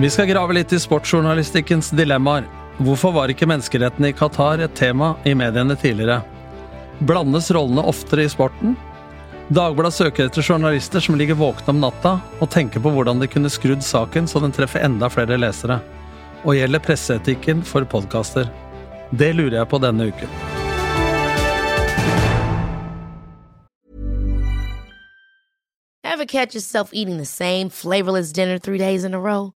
Vi skal grave litt i sportsjournalistikkens dilemmaer. Hvorfor var ikke menneskerettene i Qatar et tema i mediene tidligere? Blandes rollene oftere i sporten? Dagbladet søker etter journalister som ligger våkne om natta og tenker på hvordan de kunne skrudd saken så den treffer enda flere lesere. Og gjelder presseetikken for podkaster. Det lurer jeg på denne uken. Ever a row?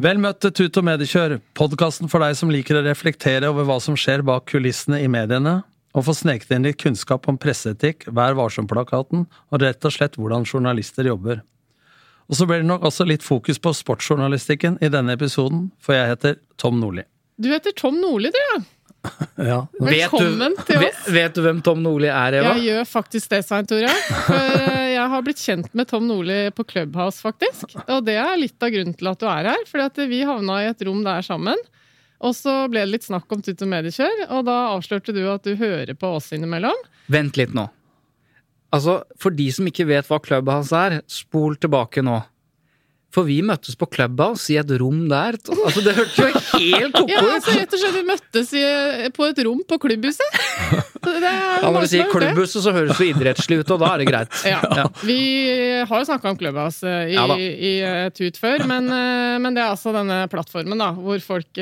Vel møtt til Tut og Mediekjør, podkasten for deg som liker å reflektere over hva som skjer bak kulissene i mediene, og få sneket inn litt kunnskap om presseetikk, Vær varsom-plakaten, og rett og slett hvordan journalister jobber. Og så blir det nok også litt fokus på sportsjournalistikken i denne episoden, for jeg heter Tom Nordli. Du heter Tom Nordli, du, ja. Ja, Velkommen du, til oss. vet du hvem Tom Nordli er, Eva? Jeg gjør faktisk det, Svein Tore. For eh, jeg har blitt kjent med Tom Nordli på Clubhouse, faktisk. Og det er litt av grunnen til at du er her. At vi havna i et rom der sammen. Og så ble det litt snakk om Tut og Mediekjør, og da avslørte du at du hører på oss innimellom. Vent litt nå. Altså, For de som ikke vet hva Clubhouse er, spol tilbake nå. For vi møttes på Clubhouse i et rom der. Altså, Det hørtes jo helt ko-ko Ja, altså rett og slett Vi møttes i, på et rom på klubbhuset. Ja, når du sier har gjort det. klubbhus, så høres det idrettslig ut, og da er det greit. Ja. Ja. Vi har jo snakka om Clubhouse eh, i, Ja i eh, Tut før, men, eh, men det er altså denne plattformen da, hvor folk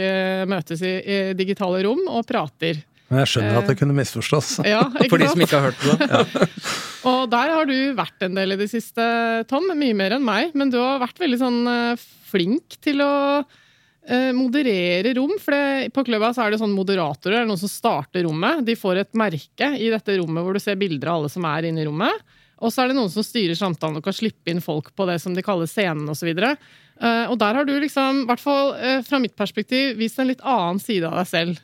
møtes i, i digitale rom og prater. Men jeg skjønner at det kunne misforstås. Ja, For de som ikke har hørt det. Ja. Og der har du vært en del i det siste, Tom. Mye mer enn meg. Men du har vært veldig sånn eh, flink til å eh, moderere rom. For det, på Clubhouse er det sånn moderatorer, eller noen som starter rommet. De får et merke i dette rommet hvor du ser bilder av alle som er inne i rommet. Og så er det noen som styrer samtalen og kan slippe inn folk på det som de kaller scenen osv. Uh, og der har du liksom, i hvert fall eh, fra mitt perspektiv, vist en litt annen side av deg selv.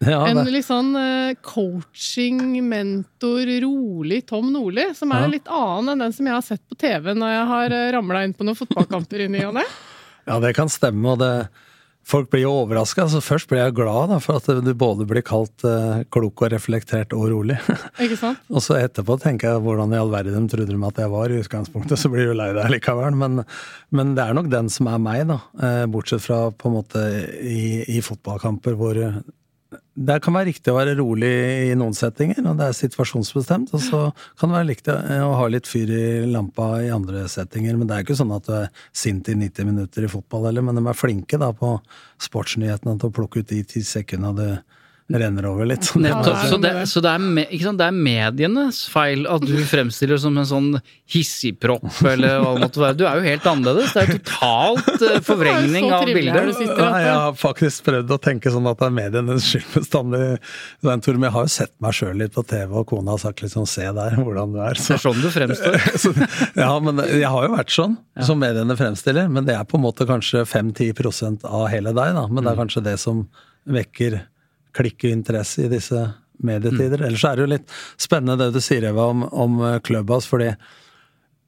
Ja, En litt sånn eh, coaching, mentor, rolig Tom Nordli, som er Ja. litt annen enn den som jeg har sett på TV når jeg har uh, ramla inn på noen fotballkamper i ny og ne. ja, det kan stemme, og det Folk blir jo overraska. Altså, først blir jeg glad da, for at du både blir kalt uh, klok og reflektert og rolig. Ikke sant? Og så etterpå tenker jeg hvordan i all verden trodde de at jeg var i utgangspunktet, så blir du lei deg likevel. Men, men det er nok den som er meg, da. Eh, Bortsett fra på en måte i, i fotballkamper hvor det kan være riktig å være rolig i noen settinger, og det er situasjonsbestemt. Og så kan det være riktig å ha litt fyr i lampa i andre settinger. Men det er ikke sånn at du er sint i 90 minutter i fotball heller, men de er flinke da på sportsnyhetene til å plukke ut de ti sekundene det renner over litt. Så det- Ja, Så, det er så det, er me, ikke sant? det er medienes feil at du fremstiller som en sånn hissigpropp, eller hva det måtte være. Du er jo helt annerledes. Det er totalt eh, forvrengning er av bilder. Ja, jeg har faktisk prøvd å tenke sånn at det er medienes skyld bestandig. Men jeg har jo sett meg sjøl litt på TV, og kona har sagt sånn 'se der hvordan du er'. Det er sånn du fremstår. så, ja, men jeg har jo vært sånn, som mediene fremstiller. Men det er på en måte kanskje 5-10% av hele deg, da. Men det er kanskje det som vekker klikk og interesse i disse medietider. Ellers er det jo litt spennende det du sier, Eva, om, om eh, Clubhouse, fordi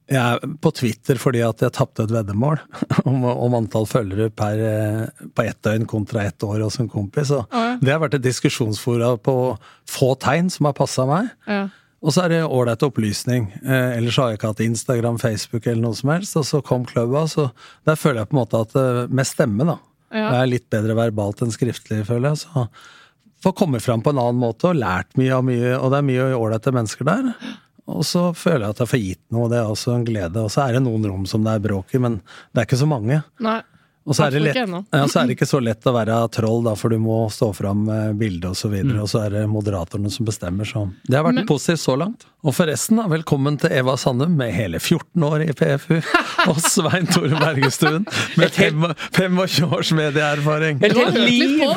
jeg er på Twitter fordi at jeg tapte et veddemål om, om antall følgere per, eh, på ett døgn kontra ett år hos en kompis. Og ja. Det har vært et diskusjonsfora på få tegn som har passa meg. Ja. Og så er det ålreit opplysning. Eh, ellers har jeg ikke hatt Instagram, Facebook eller noe som helst. Og så kom Clubhouse, og der føler jeg på en måte at eh, med stemme, da. Ja. Jeg er litt bedre verbalt enn skriftlig, føler jeg. Så får kommet fram på en annen måte og lært mye av mye, og det er mye ålreite mennesker der. Og så føler jeg at jeg får gitt noe, og det er også en glede. Og så er det noen rom som det er bråk i, men det er ikke så mange. Nei. Og så er, det lett, ja, så er det ikke så lett å være troll, da, for du må stå fram med bilde osv., og, Mm. og så er det moderatorene som bestemmer, så Det har vært positivt så langt. Og forresten, da, velkommen til Eva Sandum med hele 14 år i PFU, og Svein Tore Bergestuen med 25 års medieerfaring. Et helt liv!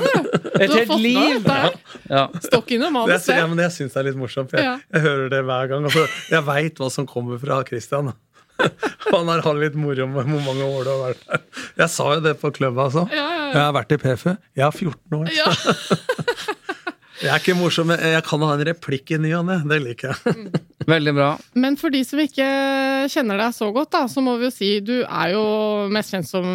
Et helt liv! der. Ja. Stokk innom Det, manus, ja, jeg syns det er litt morsomt. Jeg, jeg hører det hver gang. Altså, jeg veit hva som kommer fra Christian. Han har hatt litt moro med hvor mange år du har vært der. Jeg sa jo det på klubba altså. Ja, ja, ja. Jeg har vært i PFU. Jeg har 14 år. Ja. Jeg er ikke morsom, men jeg kan ha en replikk i ny og ne. Det liker jeg. Veldig bra. Men for de som ikke kjenner deg så godt, da, så må vi jo si du er jo mest kjent som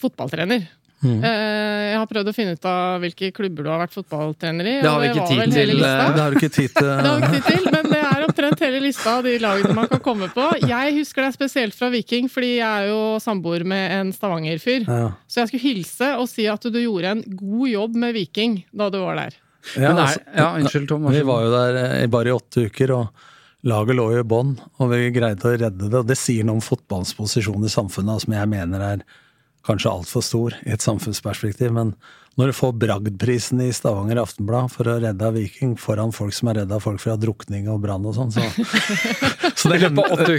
fotballtrener. Mm. Eh, Jeg har prøvd å finne ut av hvilke klubber du har vært fotballtrener i. Det har vi ikke tid til, eh, Det har du ikke tid til. Det har vi ikke tid til, men det er omtrent hele lista av de lagene man kan komme på. Jeg husker deg spesielt fra Viking, fordi jeg er jo samboer med en Stavanger-fyr. Ja. Så jeg skulle hilse og si at du gjorde en god jobb med Viking da du var der. Ja, Men er, altså, ja, unnskyld, Tom. vi var jo der eh, bare i åtte uker, og laget lå jo i bånn. Og vi greide å redde det. Og det sier noe om fotballens posisjon i samfunnet, som jeg mener er kanskje altfor stor i et samfunnsperspektiv. Men når du får Bragdprisen i Stavanger Aftenblad for å redde av Viking foran folk som er redda folk fra drukning og brann og sånn, så, så det.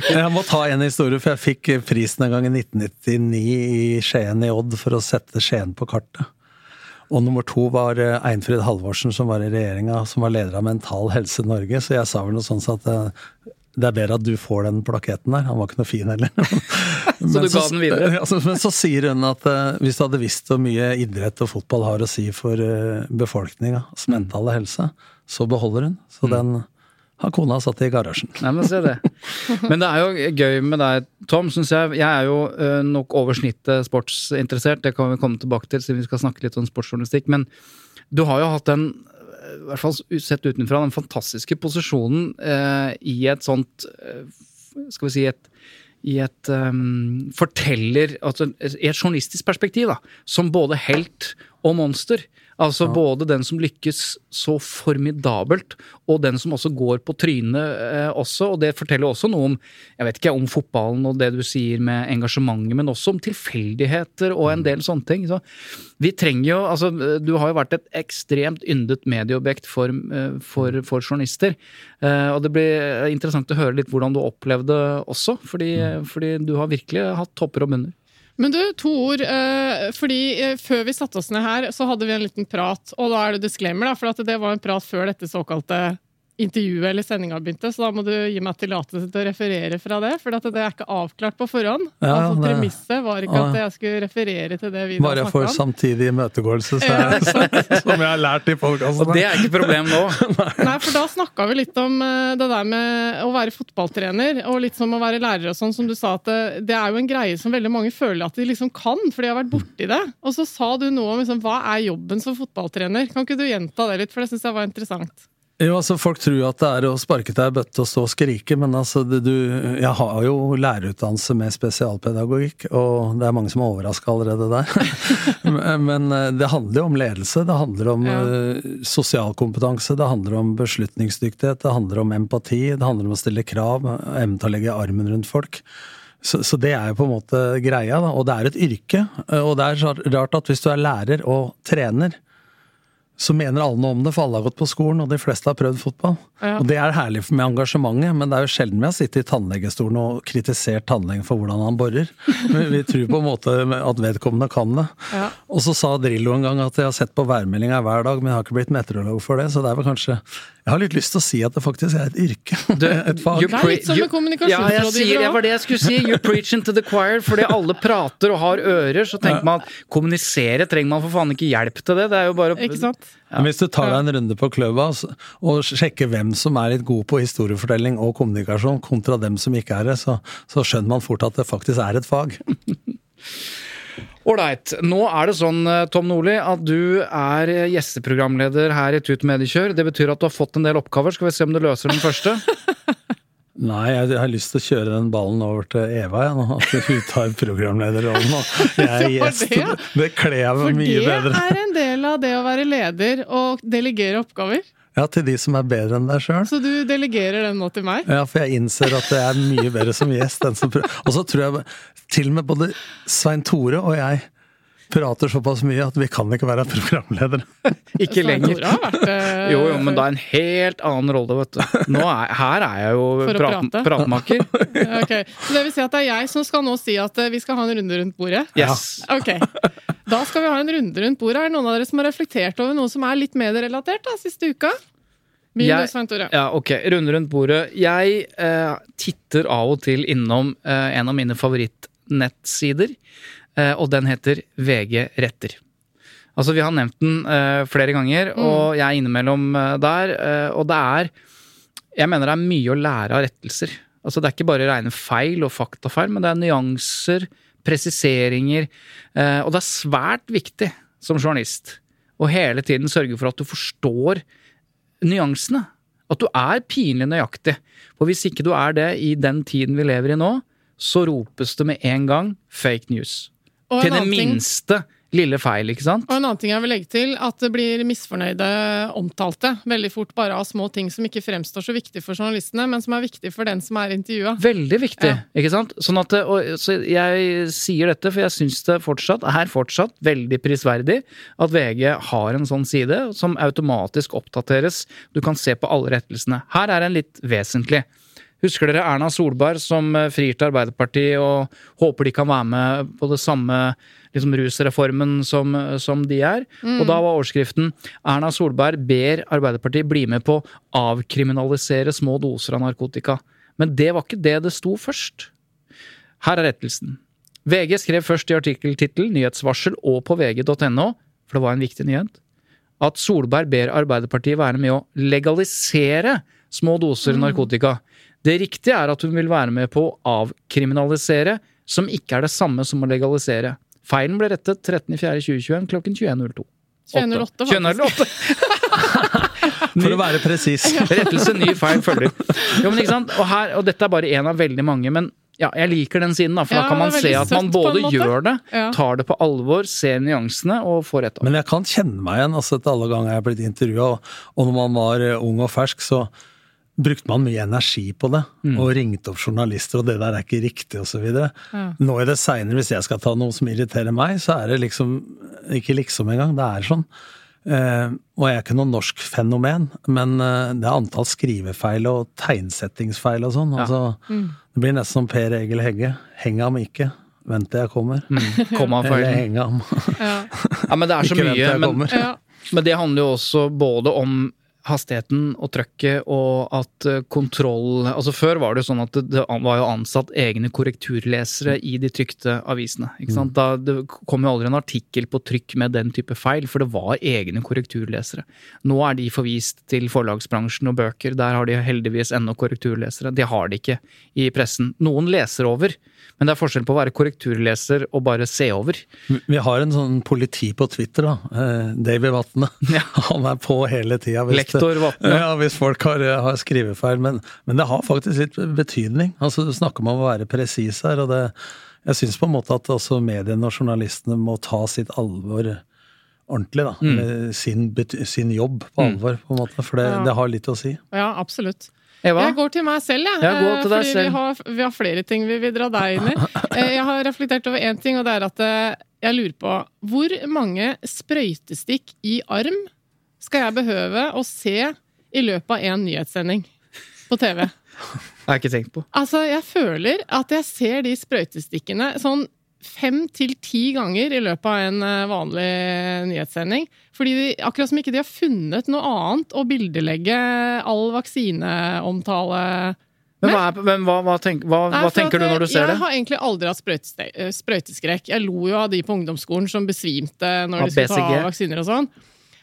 Jeg må ta en historie, for jeg fikk prisen en gang i 1999 i Skien i Odd for å sette Skien på kartet. Og nummer to var eh, Einfrid Halvorsen, som var i regjeringa, som var leder av Mental Helse Norge. Så jeg sa vel noe sånt at eh, det er bedre at du får den plaketten der. Han var ikke noe fin heller. Så du ga den videre? Altså, men så sier hun at uh, hvis du hadde visst hvor mye idrett og fotball har å si for uh, befolkningas mentale helse, så beholder hun. Så Mm. den har kona satt i garasjen. Nei, men se det. Men det er jo gøy med deg, Tom, syns jeg. Jeg er jo uh, nok over snittet sportsinteressert, det kan vi komme tilbake til siden vi skal snakke litt om sportsjournalistikk. Men du har jo hatt øh, i hvert fall sett utenfra, den fantastiske posisjonen eh, i et sånt øh, Skal vi si et i et um, forteller altså et journalistisk perspektiv, da. Som både helt og monster. Altså både den som lykkes så formidabelt, og den som også går på trynet eh, også. Og det forteller også noe om jeg vet ikke, om fotballen og det du sier med engasjementet, men også om tilfeldigheter og en del sånne ting. Så vi trenger jo altså Du har jo vært et ekstremt yndet medieobjekt for, eh, for, for journalister. Eh, og det blir interessant å høre litt hvordan du opplevde også, fordi, fordi du har virkelig hatt topper og bunner. Men du, to ord. Eh, fordi eh, Før vi satte oss ned her, så hadde vi en liten prat. Og da er det disclaimer, da, for det var en prat før dette såkalte intervjuet eller sendinga begynte. Så da må du gi meg tillatelse til å referere fra det. For at det er ikke avklart på forhånd. Ja, altså Premisset var ikke at jeg skulle referere til det vi da Bare for snakka samtidig imøtegåelse, så er- som jeg har lært i Og det er ikke problem nå. Nei, for da snakka vi litt om eh, det der med å være fotballtrener, og litt som å være lærer og sånn, som du sa at det, det er jo en greie som veldig mange føler at de liksom kan, for de har vært borti det. Og så sa du noe om liksom, hva er jobben som fotballtrener? Kan ikke du gjenta det litt, for det syns jeg var interessant. Jo, altså Folk tror at det er å sparke til i bøtte og stå og skrike, men altså det, du, jeg har jo lærerutdannelse med spesialpedagogikk, og det er mange som er overraska allerede der. men eh, det handler jo om ledelse, det handler om Ja. eh, sosial kompetanse, det handler om beslutningsdyktighet, det handler om empati, det handler om å stille krav, evnen til å legge armen rundt folk. Så, så det er jo på en måte greia, da. Og det er et yrke. eh, Og det er rart at hvis du er lærer og trener, så mener alle noe om det, for alle har gått på skolen, og de fleste har prøvd fotball. Ja. Og det er herlig med engasjementet, men det er jo sjelden vi har sittet i tannlegestolen og kritisert tannlegen for hvordan han borer. Men vi tror på en måte at vedkommende kan det. Ja. Og så sa Drillo en gang at jeg har sett på værmeldinga hver dag, men jeg har ikke blitt meteorolog for det, så det er vel kanskje Jeg har litt lyst til å si at det faktisk er et yrke. et fag. Det er litt som you- med kommunikasjonsrådgivere Ja, jeg sier, det var det jeg skulle si. You're preaching to the choir. Fordi alle prater og har ører, så tenker man at kommunisere trenger man for faen ikke hjelp til det. Det er jo bare sant? Men Hvis du tar deg en runde på klubba og sjekker hvem som er litt god på historiefortelling og kommunikasjon, kontra dem som ikke er det, så, så skjønner man fort at det faktisk er et fag. Ålreit. Nå er det sånn, eh, Tom Nordli, at du er gjesteprogramleder her i Tut Mediekjør. Det betyr at du har fått en del oppgaver. Skal vi se om du løser den første? Nei, jeg har lyst til å kjøre den ballen over til Eva, jeg, nå. At hun tar programlederrollen. Og jeg er gjest. det. Det kler jeg meg mye bedre. For det er en del det å være leder og delegere oppgaver. Ja, til de som er bedre enn deg sjøl. Så du delegerer den nå til meg? Ja, for jeg innser at det er mye bedre som gjest. enn som prøver. Og så tror jeg til og med både Svein Tore og jeg prater såpass mye at vi kan ikke være programledere. Ikke lenger. Vært det. Jo, jo, men da er en helt annen rolle, vet du. Nå er, her er jeg jo prate. pratmaker. Ok, Så det vil si at det er jeg som skal nå si at eh, vi skal ha en runde rundt bordet? Yes. Ok. Da skal vi ha en runde rundt bordet. Er det noen av dere som har reflektert over noe som er litt medierelatert da, siste uka? Jeg-. Ja, ok. Runde rundt bordet. Jeg eh, titter av og til innom eh, en av mine favorittnettsider, eh, og den heter VG Retter. Altså, vi har nevnt den eh, flere ganger, og jeg er innimellom eh, der, eh, og det er Jeg mener det er mye å lære av rettelser. Altså, det er ikke bare rene feil og faktafeil, men det er nyanser, presiseringer, eh, og det er svært viktig som journalist å hele tiden sørge for at du forstår nyansene. At du er pinlig nøyaktig. For hvis ikke du er det i den tiden vi lever i nå, så ropes det med en gang fake news. Til det minste ting- lille feil, ikke sant? Og en annen ting jeg vil legge til, at det blir misfornøyde omtalte veldig fort bare av små ting som ikke fremstår så viktig for journalistene, men som er viktig for den som er intervjua. Veldig viktig, Ja. ikke sant? Sånn at og, så jeg sier dette, for jeg syns det fortsatt er fortsatt veldig prisverdig at VG har en sånn side som automatisk oppdateres. Du kan se på alle rettelsene. Her er en litt vesentlig. Husker dere Erna Solberg som eh, frir til Arbeiderpartiet og håper de kan være med på det samme liksom, rusreformen som, som de er? Og da var overskriften 'Erna Solberg ber Arbeiderpartiet bli med på å avkriminalisere små doser av narkotika'. Men det var ikke det det sto først. Her er rettelsen. VG skrev først i artikkeltittel, nyhetsvarsel og på vg.no, for det var en viktig nyhet, at Solberg ber Arbeiderpartiet være med å legalisere små doser narkotika. Det riktige er at hun vil være med på å avkriminalisere, som ikke er det samme som å legalisere. Feilen ble rettet 13.4.2021 klokken 21.02. 21.08, faktisk. 21.08. For å være presis. Rettelse, ny feil følger. Jo, men ikke sant? Og, her, og dette er bare én av veldig mange, men ja, jeg liker den siden, da, for Ja, da kan man er se at man både gjør det, Ja. tar det på alvor, ser nyansene og får rett av. Men jeg kan kjenne meg igjen altså etter alle ganger jeg har blitt intervjua, og, og når man var eh, ung og fersk, så brukte man mye energi på det, og ringte opp journalister, og det der er ikke riktig, osv. Mm. Nå i det seinere, hvis jeg skal ta noe som irriterer meg, så er det liksom Ikke liksom engang, det er sånn. Eh, og jeg er ikke noe norsk fenomen, men eh, det er antall skrivefeil og tegnsettingsfeil og sånn. Altså, Det blir nesten som Per Egil Hegge. Heng ham ikke, vent til jeg kommer. Kom av Eller heng ham. Ja. Ja, men det er så Ikke mye. Men. Ja. men det handler jo også både om hastigheten og trøkket, og at eh, kontroll Altså Før var det jo sånn at det, var jo ansatt egne korrekturlesere i de trykte avisene. ikke sant? Da, det kom jo aldri en artikkel på trykk med den type feil, for det var egne korrekturlesere. Nå er de forvist til forlagsbransjen og bøker. Der har de heldigvis ennå korrekturlesere. Det har de ikke i pressen. Noen leser over, men det er forskjell på å være korrekturleser og bare se over. Vi har en sånn politi på Twitter, da. Davy David Vatne. Ja. Han er på hele tida. Lektor Vatne. Ja, hvis folk har, har skrivefeil. Men, men det har faktisk litt betydning. Altså, Du snakker om å være presis her, og det Jeg syns på en måte at også mediene og journalistene må ta sitt alvor ordentlig, da. Mm. Sin, sin jobb på alvor, på en måte. For det, Ja. det har litt å si. ja, absolutt. Eva? Jeg går til meg selv, jeg. Ja, gå til deg fordi selv. Vi, har, vi har flere ting vi vil dra deg inn i. Eh, Jeg har reflektert over én ting, og det er at eh, jeg lurer på hvor mange sprøytestikk i arm skal jeg behøve å se i løpet av én nyhetssending på TV? Jeg har ikke tenkt på. Altså, jeg føler at jeg ser de sprøytestikkene sånn fem til ti ganger i løpet av en eh, vanlig nyhetssending. Fordi de, akkurat som ikke de har funnet noe annet å bildelegge all vaksineomtale Men hva, er, men hva, hva, tenk, hva, tenker du når du eh, ser det? Jeg har egentlig aldri hatt eh, sprøyteskrekk. Jeg lo jo av de på ungdomsskolen som besvimte når Av de skulle ta vaksiner og sånn.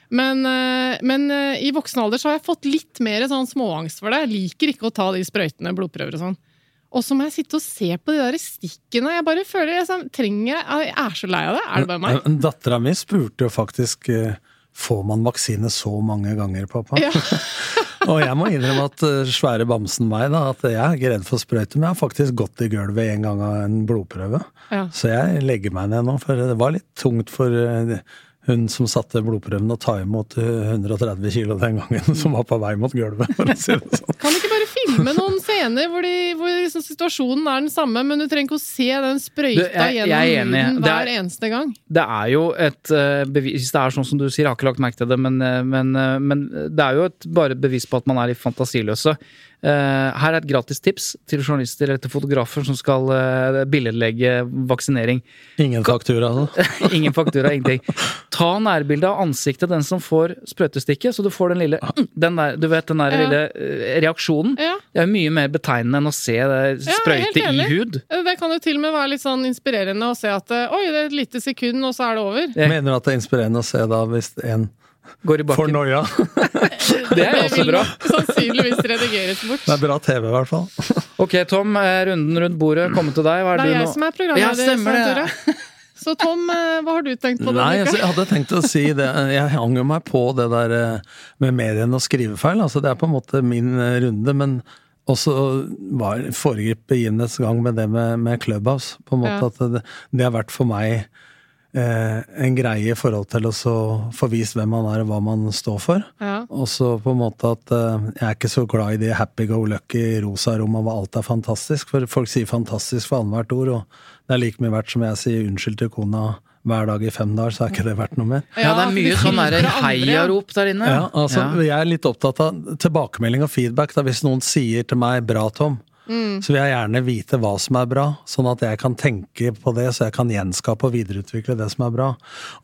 Men, eh, men eh, i voksen alder så har jeg fått litt mer sånn småangst for det. Jeg liker ikke å ta de sprøytene, blodprøver og sånn. Og så må jeg sitte og se på de der stikkene. Jeg bare føler jeg, sånn, trenger, jeg er så lei av det. Er det bare meg? Dattera mi spurte jo faktisk eh, Får man vaksine så mange ganger, pappa? Ja. Og jeg må innrømme at eh, svære bamsen meg, da, at jeg er ikke redd for sprøyter, men jeg har faktisk gått i gulvet en gang av en blodprøve. Ja. Så jeg legger meg ned nå, for det var litt tungt for eh, hun som satte blodprøven å ta imot eh, 130 kilo den gangen, som var på vei mot gulvet, for å si det sånn. Kan du ikke bare filme noen scener hvor, de, hvor liksom situasjonen er den samme, men du trenger ikke å se den sprøyta jeg- jeg gjennom huden hver er- eneste gang. Det er jo et uh, bevis Det er sånn som du sier, jeg har ikke lagt merke til det, men, uh, men, uh, men det er jo et bare bevis på at man er litt fantasiløse. Eh, her er et gratis tips til journalister eller til fotografer som skal uh, billedlegge vaksinering. Ingen faktura, altså. Ingen faktura, ingenting. Ta nærbilde av ansiktet den som får sprøytestikket, så du får den lille den der, Du vet den der Ja. lille eh, reaksjonen. Ja. Det er mye mer betegnende enn å se det Ja, sprøyte helt i hud. Eh, Det kan jo til og med være litt sånn inspirerende å se at eh, oi, det er et lite sekund, og så er det over. Ja. Mener du at det er inspirerende å se da hvis en Går i bakken. For noia? Det er også bra. nok sannsynligvis redigeres bort. Det er bra TV, i hvert fall. Ok, Tom, eh, runden rundt bordet kommer til deg. Hva er Det er jeg nå? som er programleder. Ja, det, Så Tom, eh, hva har du tenkt på Nei, denne altså, uka? jeg hadde tenkt å si det. Jeg hang jo meg på det der eh, med mediene og skrivefeil. Altså, det er på en måte min runde, men også var foregrip begivenhets gang med det med, med Clubhouse. På en måte Ja. at det, det har vært for meg en greie i forhold til å få vist hvem man er og hva man står for. Ja. Og så på en måte at eh, jeg er ikke så glad i de happy-go-lucky rosa-romma hvor alt er fantastisk. For folk sier fantastisk for annethvert ord, og det er like mye verdt som jeg sier unnskyld til kona hver dag i fem dager, så er ikke det verdt noe mer. Ja, det er mye sånn heiarop der inne. Ja, altså, Ja. Jeg er litt opptatt av tilbakemelding og feedback. Da hvis noen sier til meg 'bra, Tom', Mm. så vil jeg gjerne vite hva som er bra, sånn at jeg kan tenke på det, så jeg kan gjenskape og videreutvikle det som er bra.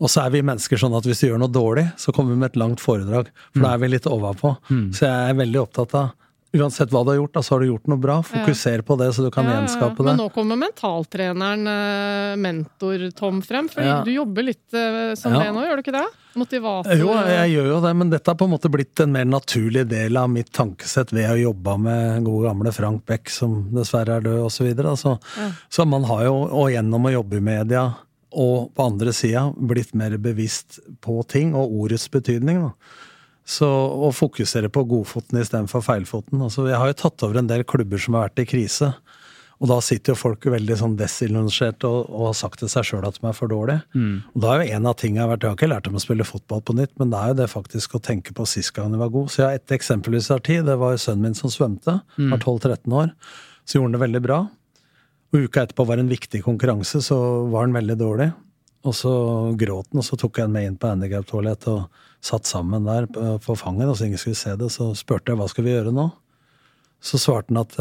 Og så er vi mennesker sånn at hvis du gjør noe dårlig, så kommer vi med et langt foredrag, for da er vi litt overpå. Så jeg er veldig opptatt av Uansett hva du har gjort, da, så har du gjort noe bra. Fokuser på det, så du kan Ja, ja, ja. gjenskape det. Men nå kommer mentaltreneren, eh, mentor-Tom, frem. Fordi Ja. du jobber litt eh, som Ja. det nå, gjør du ikke det? Motivator. Jo, jeg gjør jo det, men dette har på en måte blitt en mer naturlig del av mitt tankesett ved å jobbe med gode gamle Frank Beck, som dessverre er død, osv. Så, videre. så, så man har jo, og gjennom å jobbe i media og på andre sida, blitt mer bevisst på ting og ordets betydning. da. Så å fokusere på godfoten istedenfor feilfoten. Altså, jeg har jo tatt over en del klubber som har vært i krise. Og da sitter jo folk veldig sånn desillusjonerte og, og har sagt til seg sjøl at de er for dårlige. Og da er jo en av tingene vært Jeg har ikke lært dem å spille fotball på nytt, men det er jo det faktisk å tenke på sist gang de var gode. Så jeg har ett eksempel hvis jeg har tid. Det var jo sønnen min som svømte. Var 12-13 år. Så gjorde han det veldig bra. Og uka etterpå var det en viktig konkurranse, så var han veldig dårlig. Og så gråt han, og så tok jeg han med inn på handikaptoalettet og satt sammen der på fanget, og så ingen skulle se det. Så spurte jeg hva skal vi gjøre nå. Så svarte han at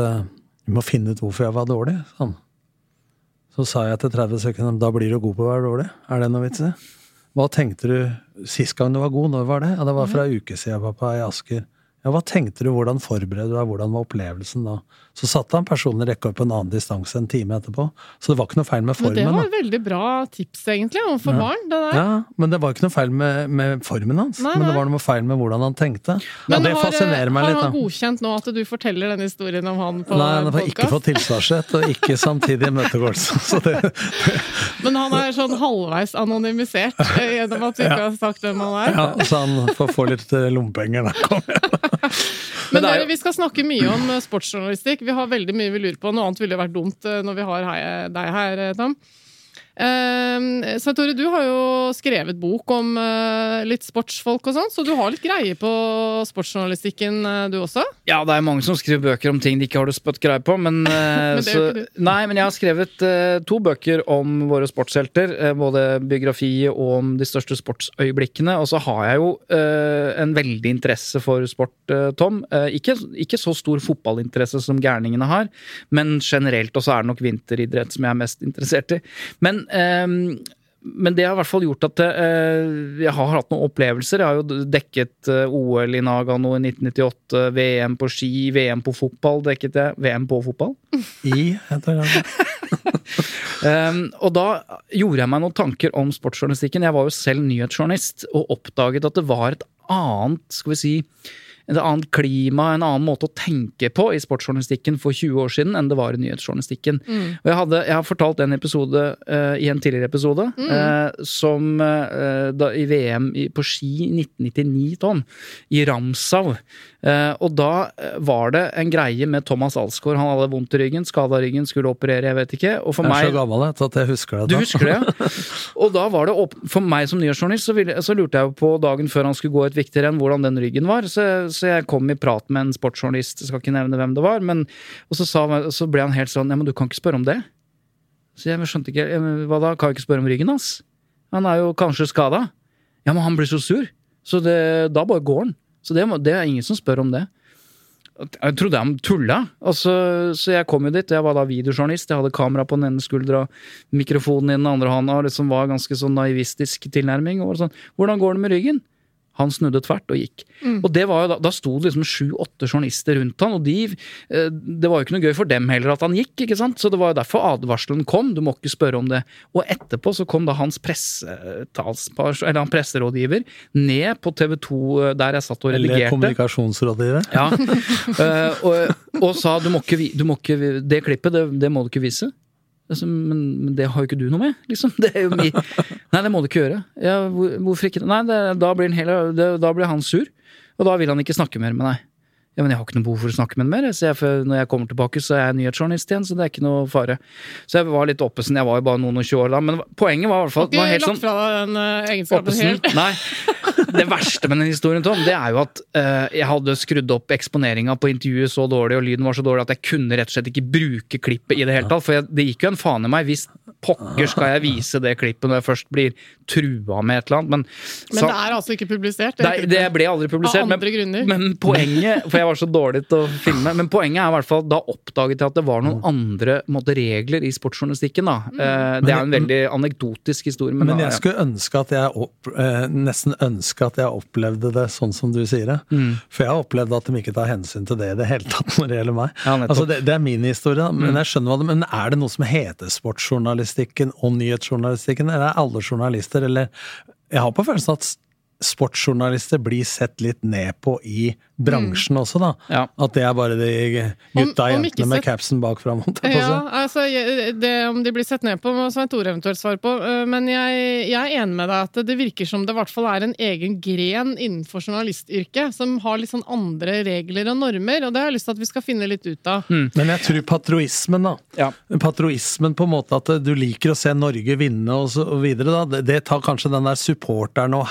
vi må finne ut hvorfor jeg var dårlig. Sånn. Så sa jeg etter 30 sekunder da blir du god på å være dårlig. Er det noe vits i? Hva tenkte du sist gang du var god? Når var det? Ja, Det var for ei uke siden, pappa, i Asker. Ja, Hva tenkte du, hvordan forberedte du deg, hvordan var opplevelsen da? Så satte han personen rekord på en annen distanse en time etterpå. Så det var ikke noe feil med formen. Men det var et veldig bra tips, egentlig, overfor barn. Det der. Ja, Men det var ikke noe feil med, med formen hans. Nei, Men det var noe feil med hvordan han tenkte. Ja, Men det har, fascinerer meg har litt. han da. godkjent nå at du forteller denne historien om han på Nei, han har ikke fått tilsvarsrett, og ikke samtidig imøtegåelse. Så det, Men han er sånn halvveis anonymisert eh, gjennom at du ikke har sagt hvem han er. ja, så han får få litt eh, lompenger. da. Kom igjen. Men er dere, vi skal snakke mye om eh, sportsjournalistikk. Vi har veldig mye vi lurer på. Noe annet ville vært dumt eh, når vi har deg her, eh, Tom. Uh, så Tore, du har jo skrevet bok om uh, litt sportsfolk og sånn, så du har litt greie på sportsjournalistikken, uh, du også? Ja, det er mange som skriver bøker om ting de ikke har det spøtt greie på, men, eh, Men så, Nei, men jeg har skrevet uh, to bøker om våre sportshelter. Uh, både biografi og om de største sportsøyeblikkene. Og så har jeg jo uh, en veldig interesse for sport, Tom. Ikke, ikke så stor fotballinteresse som gærningene har, men generelt, og så er det nok vinteridrett som jeg er mest interessert i. Men men det har i hvert fall gjort at eh, jeg har hatt noen opplevelser. Jeg har jo dekket eh, OL i Nagano i 1998, VM på ski, VM på fotball dekket jeg. VM på fotball. I heter det. Um, og da gjorde jeg meg noen tanker om sportsjournalistikken. Jeg var jo selv nyhetsjournalist og oppdaget at det var et annet, skal vi si, et annet klima, en annen måte å tenke på i sportsjournalistikken for 20 år siden enn det var i nyhetsjournalistikken. Og jeg, hadde, jeg har fortalt en episode uh, i en tidligere episode, eh, som uh, da, i VM i, på ski i 1999, Tom, i Ramsau. Eh, og da var det en greie med Thomas Alsgaard. Han hadde vondt i ryggen, skada ryggen, skulle operere, jeg vet ikke. Og for Jeg er så gammel jeg, at jeg husker det. du husker det, ja? Og da var det åp For meg som nyhetsjournalist, så, ville, så lurte jeg jo på dagen før han skulle gå et viktig renn, hvordan den ryggen var. Så, så jeg kom i prat med en sportsjournalist, jeg skal ikke nevne hvem det var, men, og så, sa, så ble han helt sånn Ja, men du kan ikke spørre om det. Så jeg skjønte ikke Hva da? Kan jeg ikke spørre om ryggen hans? Han er jo kanskje skada. Ja, men han blir så sur. Så det, da bare går han. Så det, det er ingen som spør om det. Jeg trodde han tulla. Altså, så jeg kom jo dit. Jeg var da videojournalist. Jeg hadde kamera på den ene skuldra, mikrofonen i den andre hånda, liksom var ganske sånn naivistisk tilnærming. Og sånn, Hvordan går det med ryggen? Han snudde tvert og gikk. Og det var jo da, da sto det liksom sju-åtte journalister rundt han, og de eh, Det var jo ikke noe gøy for dem heller at han gikk, ikke sant? Så det var jo derfor advarselen kom. Du må ikke spørre om det. Og etterpå så kom da hans eller han presserådgiver, ned på TV 2 eh, der jeg satt og Eller kommunikasjonsrådgiver. Ja, eh, og, og sa du må ikke, du må ikke Det klippet, det, det må du ikke vise. Altså, men, men det har jo ikke du noe med, liksom. Det er jo mi Nei, det må du ikke gjøre. Ja, hvor, hvorfor ikke? Nei, det, da, blir hele, det, da blir han sur. Og da vil han ikke snakke mer med deg. Ja, men jeg har ikke noe behov for å snakke med ham mer. Så jeg, når jeg kommer tilbake, så er jeg nyhetsjournalist igjen, så det er ikke noe fare. Så jeg var litt oppesen. Jeg var jo bare noen og tjue år da, men poenget var i hvert fall Har ikke lagt sånn fra deg den uh, egenskapen helt. Nei. Det verste med den historien, Tom, det er jo at uh, jeg hadde skrudd opp eksponeringa på intervjuet så dårlig, og lyden var så dårlig at jeg kunne rett og slett ikke bruke klippet i det hele tatt. For jeg, det gikk jo en faen i meg hvis pokker skal jeg vise det klippet når jeg først blir trua med et eller annet. Men, Men så- det er altså ikke publisert. Nei, det ble aldri publisert. Av andre men, grunner. men poenget For jeg var så dårlig til å filme. Men poenget er i hvert fall da oppdaget jeg at det var noen andre måte, regler i sportsjournalistikken. da Mm. Det er en veldig anekdotisk historie. Men, Men da- jeg skulle ønske at jeg opp, eh, nesten ønske at jeg opplevde det sånn som du sier det. Mm. For jeg har opplevd at de ikke tar hensyn til det i det hele tatt når det gjelder meg. Ja. Mm. altså det, det er min historie, men jeg skjønner hva det Men er det noe som heter sportsjournalistikken og nyhetsjournalistikken, eller er alle journalister, eller Jeg har på følelsen at sportsjournalister blir sett litt ned på i bransjen også, da. Ja. At det er bare de gutta og jentene med capsen bak fram. Ja, altså, det, Om de blir sett ned på, må Svein Tore eventuelt svare på. øh, Men jeg, jeg er enig med deg at det virker som det i hvert fall er en egen gren innenfor journalistyrket som har litt sånn andre regler og normer, og det har jeg lyst til at vi skal finne litt ut av. Mm. Men jeg tror patroismen, da. Ja. Patrioismen på en måte at du liker å se Norge vinne og så videre, da. Det, det tar kanskje den der supporteren og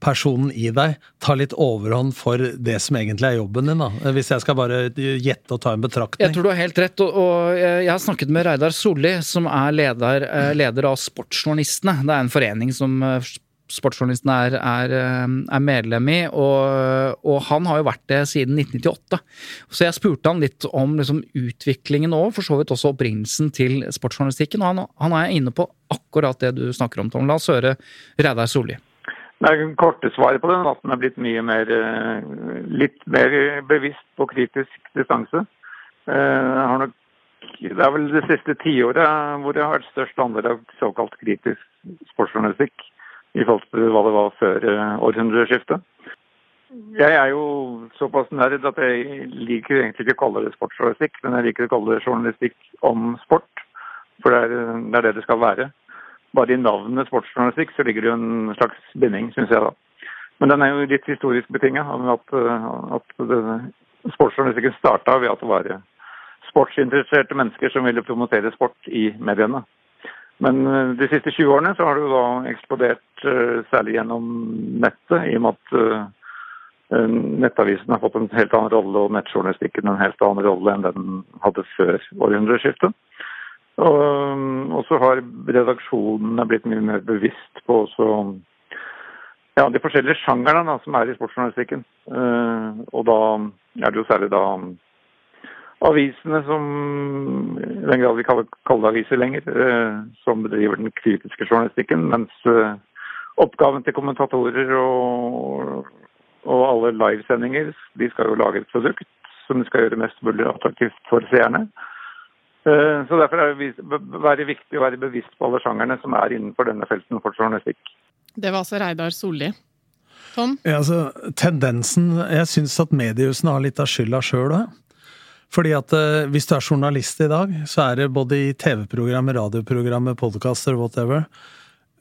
heia-personen i deg, tar litt overhånd for det som egentlig er jobben din, da. Hvis jeg skal bare gjette og ta en betraktning. Jeg tror du har helt rett, og, og jeg har snakket med Reidar Solli, som er leder, eh, leder av Sportsjournalistene. Det er en forening som eh, sportsjournalistene er, er, eh, er medlem i, og, og han har jo vært det siden 1998. Så jeg spurte han litt om liksom, utviklingen og for så vidt også opprinnelsen til sportsjournalistikken, og han, han er inne på akkurat det du snakker om, Tom. La oss høre Reidar Solli. Det korte svaret på det er at den er blitt mye mer eh, litt mer bevisst på kritisk distanse. Eh, nok, det er vel det siste tiåret hvor det har vært størst andel av såkalt kritisk sportsjournalistikk i forhold til hva det var før eh, århundreskiftet. Jeg er jo såpass nerd at jeg liker egentlig ikke å kalle det sportsjournalistikk, men jeg liker å kalle det journalistikk om sport. For det er det, det skal være. Bare i navnet sportsjournalistikk så ligger det jo en slags binding, syns jeg da. Men den er jo litt historisk betinga. At, eh, at sportsjournalistikken starta ved at det var sportsinteresserte mennesker som ville promotere sport i mediene. Men eh, de siste 20 årene så har det jo da eksplodert, eh, særlig gjennom nettet, i og med at eh, eh, nettavisen har fått en helt annen rolle, og nettjournalistikken en helt annen rolle enn den hadde før århundreskiftet. Eh, og så har redaksjonene blitt mye mer bevisst på også, ja, de forskjellige sjangerne da, som er i sportsjournalistikken. Eh, og da er det jo særlig da avisene som i den grad vi kaller, kaller aviser lenger, eh, som bedriver den kritiske journalistikken, mens eh, oppgaven til kommentatorer og, og alle livesendinger, de skal jo lage et produkt som de skal gjøre mest mulig attraktivt for seerne. Eh, Så Derfor er det være viktig å være bevisst på alle sjangerne som er innenfor denne felten for journalistikk. Det var altså Reidar Solli. Tom? Ja, altså, tendensen Jeg syns at mediehusene har litt av skylda sjøl òg. Fordi at eh, hvis du er journalist i dag, så er det både i TV-programmer, radioprogrammer, podkaster, whatever,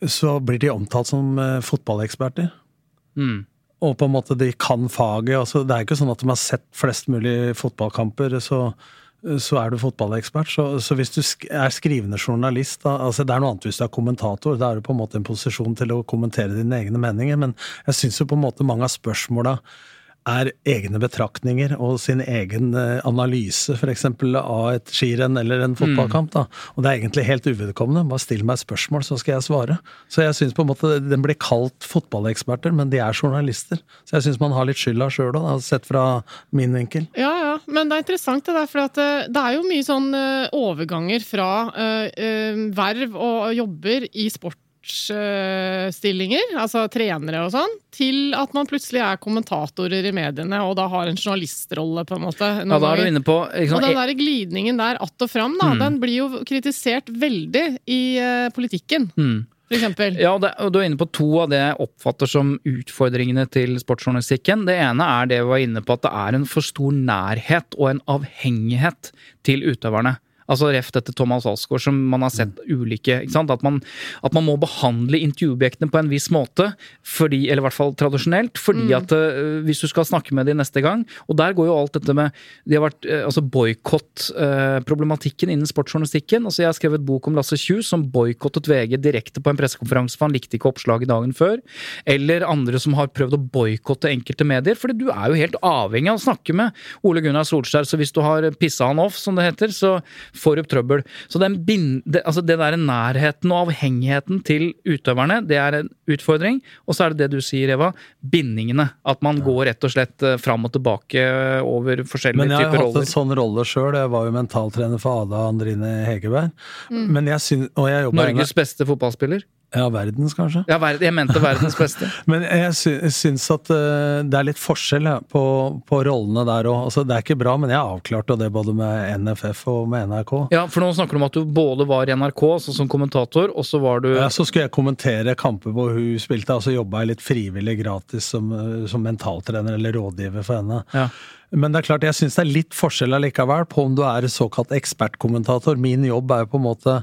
så blir de omtalt som eh, fotballeksperter. Mm. Og på en måte de kan faget. Altså, det er ikke sånn at de har sett flest mulig fotballkamper, så, så er du fotballekspert. Så, så hvis du sk er skrivende journalist da, altså Det er noe annet hvis du er kommentator. Da er du på en måte i en posisjon til å kommentere dine egne meninger. Men jeg syns jo på en måte mange av spørsmåla er egne betraktninger og sin egen eh, analyse f.eks. av et skirenn eller en fotballkamp. da. Og det er egentlig helt uvedkommende. Bare still meg spørsmål, så skal jeg svare. Så jeg syns på en måte den blir kalt fotballeksperter, men de er journalister. Så jeg syns man har litt skylda sjøl òg, sett fra min vinkel. Ja, men det er interessant det der, for at eh, det er jo mye sånn eh, overganger fra uh, verv og jobber i sport sportsstillinger, altså trenere og sånn, til at man plutselig er kommentatorer i mediene og da har en journalistrolle, på en måte. Ja, da er du inne på liksom, Og den der glidningen der att og fram, da, mm. den blir jo kritisert veldig i politikken. Mm. Ja, det, Du er inne på to av det jeg oppfatter som utfordringene til sportsjournalistikken. Det ene er det vi var inne på, at det er en for stor nærhet og en avhengighet til utøverne. Altså ref dette Thomas Alsgaard, som man har sett ulike ikke sant? At man, at man må behandle intervjuobjektene på en viss måte, fordi, eller i hvert fall tradisjonelt, fordi mm. at uh, hvis du skal snakke med dem neste gang Og der går jo alt dette med de har vært, uh, altså boikottproblematikken uh, innen sportsjournalistikken. Altså Jeg har skrevet bok om Lasse Kjus som boikottet VG direkte på en pressekonferanse, for han likte ikke oppslaget dagen før. Eller andre som har prøvd å boikotte enkelte medier. fordi du er jo helt avhengig av å snakke med Ole Gunnar Solskjær, så hvis du har pissa han off, som det heter, så får opp trøbbel. Så den bind, det, altså det der nærheten og avhengigheten til utøverne, det er en utfordring. Og så er det det du sier, Eva, bindingene. At man går rett og slett eh, fram og tilbake over forskjellige typer roller. Men jeg har hatt en sånn rolle sjøl. Jeg var jo mentaltrener for Ada Andrine Hegerberg. Mm. Men jeg syns, og jeg Norges beste fotballspiller? Ja, verdens, kanskje. Ja, jeg mente verdens beste. Men jeg syns at uh, det er litt forskjell ja, på, på, rollene der òg. Altså, det er ikke bra, men jeg avklarte det både med NFF og med NRK. Ja, for nå snakker du om at du både var i NRK altså som kommentator, og så var du Ja, så skulle jeg kommentere kamper hvor hun spilte, og så jobba jeg litt frivillig gratis som, eh, som mentaltrener eller rådgiver for henne. Ja. Men det er klart, jeg syns det er litt forskjell allikevel på om du er såkalt ekspertkommentator. Min jobb er jo på en måte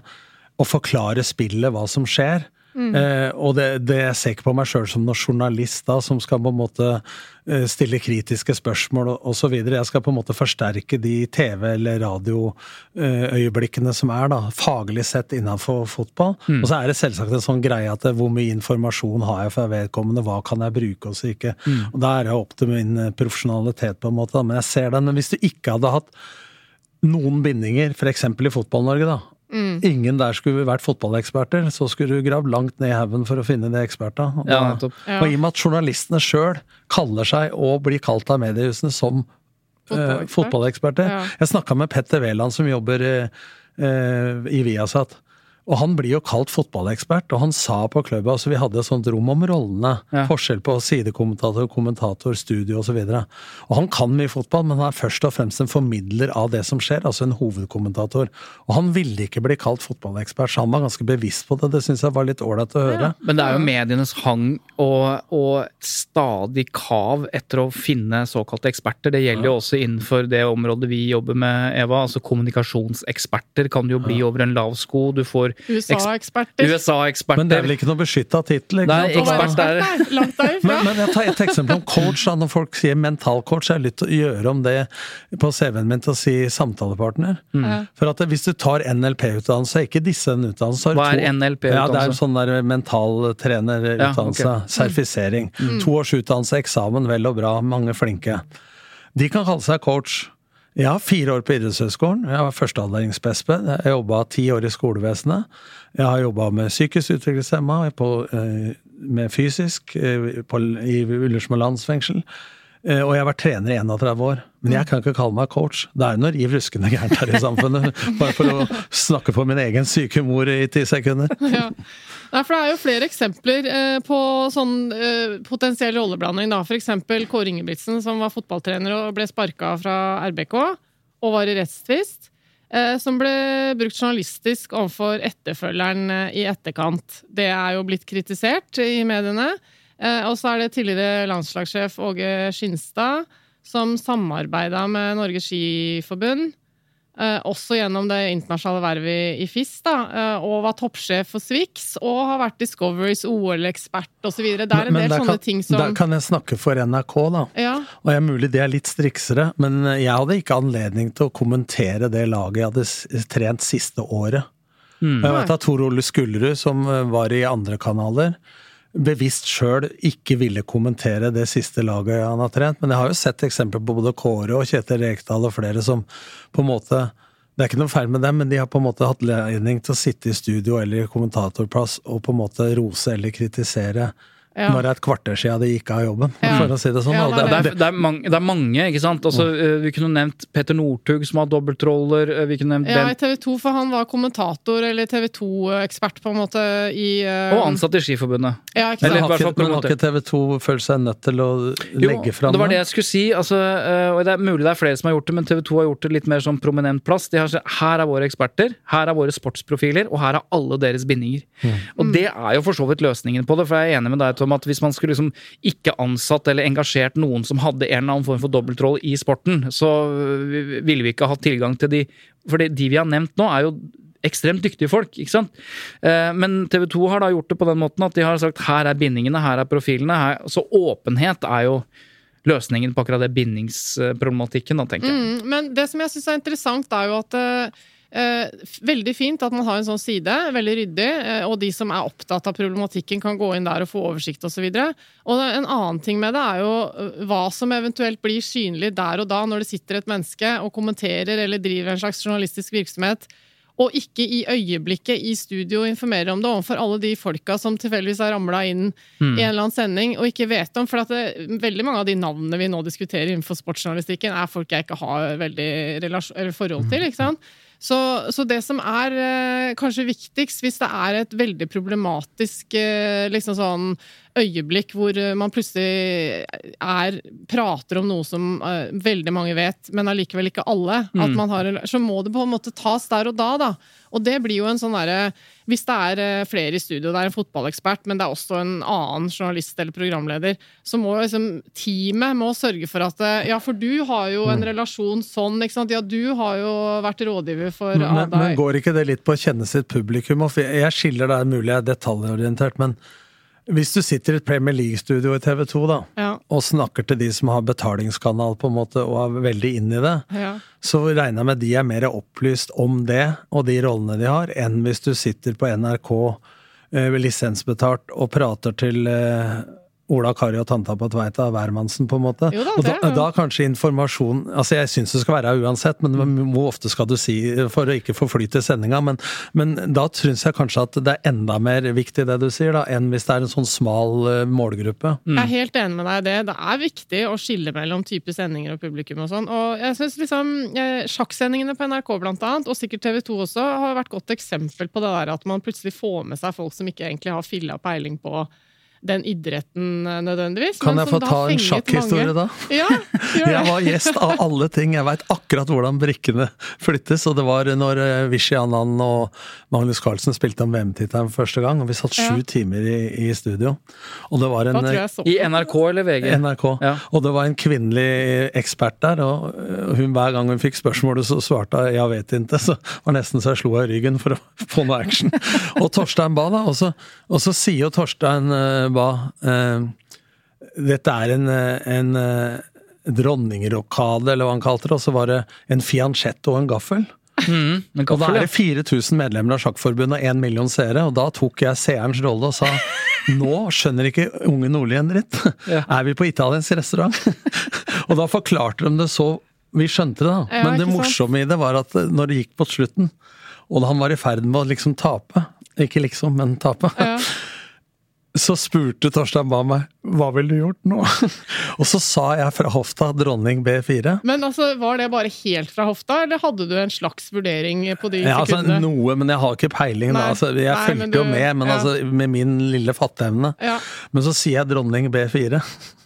å forklare spillet, hva som skjer. Mm. Eh, og det, det, jeg ser ikke på meg sjøl som noen journalist da, som skal på en måte eh, stille kritiske spørsmål osv. Jeg skal på en måte forsterke de TV- eller radioøyeblikkene eh, som er, da, faglig sett innenfor fotball. Mm. Og så er det selvsagt en sånn greie at hvor mye informasjon har jeg for vedkommende, hva kan jeg bruke og så ikke. Mm. Og da er det opp til min eh, profesjonalitet, på en måte. Da. Men jeg ser den. Men hvis du ikke hadde hatt noen bindinger, f.eks. i Fotball-Norge, da, Mm. Ingen der skulle vært fotballeksperter, så skulle du gravd langt ned i haugen for å finne de ekspertene. Og, ja, ja. og i og med at journalistene sjøl kaller seg og blir kalt av mediehusene som uh, fotballeksperter ja. Jeg snakka med Petter Wæland som jobber uh, i Viasat. Og han blir jo kalt fotballekspert, og han sa på klubben altså Vi hadde et sånt rom om rollene. Ja. Forskjell på sidekommentator, kommentator, studio osv. Og, så og han kan mye fotball, men han er først og fremst en formidler av det som skjer, altså en hovedkommentator. Og han ville ikke bli kalt fotballekspert, så han var ganske bevisst på det. Det syns jeg var litt ålreit å høre. Ja. Men det er jo medienes hang og, og, stadig kav etter å finne såkalte eksperter. Det gjelder jo også innenfor det området vi jobber med, Eva. Altså kommunikasjonseksperter kan jo bli over en lav sko. Du får USA-eksperter. USA-eksperter. Men det er vel ikke noe beskytta tittel? Nei, ekspert er Langt men, men jeg tar et eksempel om coach. Da. Når folk sier mentalcoach, jeg det litt å gjøre om det på CV-en min til å si samtalepartner. Mm. For at hvis du tar NLP-utdannelse, ikke disse en utdannelse Hva er NLP-utdannelse? Ja, Det er sånn der mentaltrenerutdannelse. Ja, okay. Sertifisering. Mm. To års utdannelse, eksamen, vel og bra. Mange flinke. De kan kalle seg coach. Ja, fire år på idrettshøyskolen. Jeg var førsteavdelings-PSP. Jeg jobba ti år i skolevesenet. Jeg har jobba med psykisk utviklingshemma, eh, med fysisk, eh, på, i Ullersmo landsfengsel. Eh, og jeg har vært trener i 31 år. Men jeg kan ikke kalle meg coach. Det er noe riv ruskende gærent her i samfunnet. Bare for å snakke på min egen syke mor i ti sekunder. Ja. Nei, for Det er jo flere eksempler eh, på sånn eh, potensiell rolleblanding. da. F.eks. Kåre Ingebrigtsen, som var fotballtrener og ble sparka fra RBK og var i rettstvist. Eh, som ble brukt journalistisk overfor etterfølgeren eh, i etterkant. Det er jo blitt kritisert i mediene. Eh, og så er det tidligere landslagssjef Åge Skinstad som samarbeida med Norges Skiforbund også gjennom det internasjonale vervet i FIS, da, eh, og var toppsjef for Swix, og har vært Discoverys OL-ekspert osv. Det er en del sånne kan, ting som Der kan jeg snakke for NRK, da. Ja. Og det er mulig det er litt striksere, men jeg hadde ikke anledning til å kommentere det laget jeg hadde trent siste året. Mm. Jeg vet at Tor Ole Skullerud, som var i andre kanaler, bevisst sjøl ikke ville kommentere det siste laget han har trent. Men jeg har jo sett eksempler på både Kåre og Kjetil Rekdal og flere som på en måte det er ikke noe feil med dem, men de har på en måte hatt ledning til å sitte i studio eller i kommentatorplass og på en måte rose eller kritisere Ja. når det er et kvarter siden de gikk av jobben, Ja. for å si det sånn. Ja, nei, det er Det er, det, er mange, det er mange, ikke sant. Altså, eh, vi kunne nevnt Peter Northug, som har dobbeltroller. eh, Vi kunne nevnt Ja, i TV 2, for han var kommentator eller TV 2-ekspert, på en måte, i uh... og ansatt i Skiforbundet. Ja, ikke Eller sant? i har ikke, men har ikke TV 2 følt seg nødt til å legge fram det var det jeg skulle si. Altså, og det er mulig det er flere som har gjort det, men TV 2 har gjort det litt mer som prominent plass. De har sagt her er våre eksperter, her er våre sportsprofiler, og her er alle deres bindinger. Og det er jo for så vidt løsningen på det, for jeg er enig med deg, Tom, at hvis man skulle liksom ikke ansatt eller engasjert noen som hadde en eller annen form for dobbeltroll i sporten, så øh, ville vi ikke hatt tilgang til de For de vi har nevnt nå, er jo ekstremt dyktige folk, ikke sant? Eh, Men TV 2 har da gjort det på den måten at de har sagt her er bindingene, her er profilene. Her, så åpenhet er jo løsningen på akkurat det bindingsproblematikken, da, tenker jeg. Mm, men det som jeg syns er interessant, er jo at eh, Veldig fint at man har en sånn side, veldig ryddig, eh, og de som er opptatt av problematikken, kan gå inn der og få oversikt osv. Og, en annen ting med det er jo eh, hva som eventuelt blir synlig der og da, når det sitter et menneske og kommenterer eller driver en slags journalistisk virksomhet. Og ikke i øyeblikket i studio informerer om det overfor alle de folka som tilfeldigvis har ramla inn i en eller annen sending og ikke vet om. For at det, veldig mange av de navnene vi nå diskuterer innenfor sportsjournalistikken, er folk jeg ikke har veldig forhold til. ikke sant? Så, så det som er eh, kanskje viktigst, hvis det er et veldig problematisk eh, liksom sånn øyeblikk hvor eh, man plutselig er, prater om noe som uh, veldig mange vet, men allikevel ikke alle, at man har, en- så må det på en måte tas der og da. da. Og det blir jo en sånn derre Hvis det er eh, flere i studio, det er en fotballekspert, men det er også en annen journalist eller programleder, så må liksom teamet må sørge for at Ja, for du har jo en relasjon sånn, ikke sant. Ja, du har jo vært rådgiver for Men, men, går ikke det litt på å kjenne sitt publikum? Jeg, jeg skiller der mulig jeg er detaljorientert, men hvis du sitter i et Premier League-studio i TV 2 da, Ja, og snakker til de som har betalingskanal på en måte, og er veldig inn i det, ja. så regner jeg med de er mer opplyst om det og de rollene de har, enn hvis du sitter på NRK eh, lisensbetalt og prater til eh, Ola Kari og tanta på Tveita, hvermannsen, på en måte. Jo da, og da, det er da kanskje informasjon Altså, jeg syns det skal være uansett, men hvor ofte skal du si for å ikke forflyte sendinga? Men, men da syns jeg kanskje at det er enda mer viktig det du sier, da, enn hvis det er en sånn smal eh, målgruppe. Jeg er helt enig med deg i det. Det er viktig å skille mellom type sendinger og publikum og sånn. Og jeg synes liksom eh, Sjakksendingene på NRK blant annet, og sikkert TV 2 også, har vært godt eksempel på det der at man plutselig får med seg folk som ikke egentlig har filla peiling på den idretten eh, nødvendigvis. Kan men jeg som få ta en sjakkhistorie, da? Ja, gjør Jeg var gjest av alle ting. Jeg veit akkurat hvordan brikkene flyttes. Og det var når eh, Vishy Anand og Magnus Carlsen spilte om VM-tittelen første gang. Og vi satt sju Ja. timer i, i studio. Og det var en så I. NRK eller VG? NRK. Ja. Og det var en kvinnelig ekspert der, og hun hver gang hun fikk spørsmålet, så svarte hun 'jeg vet ikke'. Så var nesten så jeg slo henne i ryggen for å få noe action. Og Torstein ba, da. Og så, og så sier jo Torstein øh, Bae øh, Dette er en, øh, en øh, dronningrokade, eller hva han kalte det, og så var det en fianchetto og en gaffel. Mm, gaffel Og da er det 4000 medlemmer av Sjakkforbundet og 1 million seere, og da tok jeg seerens rolle og sa nå skjønner ikke unge Nordli en dritt. Ja. Er vi på italiensk restaurant? og da forklarte de det så vi skjønte det, da. Ja, Men det morsomme i det var at når det gikk mot slutten, og da han var i ferd med å liksom tape Ikke liksom, men tape. Ja. Så spurte Torstein Bae meg hva ville du gjort nå? og så sa jeg fra hofta dronning B4. Men altså, var det bare helt fra hofta, eller hadde du en slags vurdering på de Ja, altså? Noe, men jeg har ikke peiling. Nei. da. Altså, jeg Nei, men du, jo med, men ja. altså, med min lille fatteevne. Ja. Men så sier jeg dronning B4.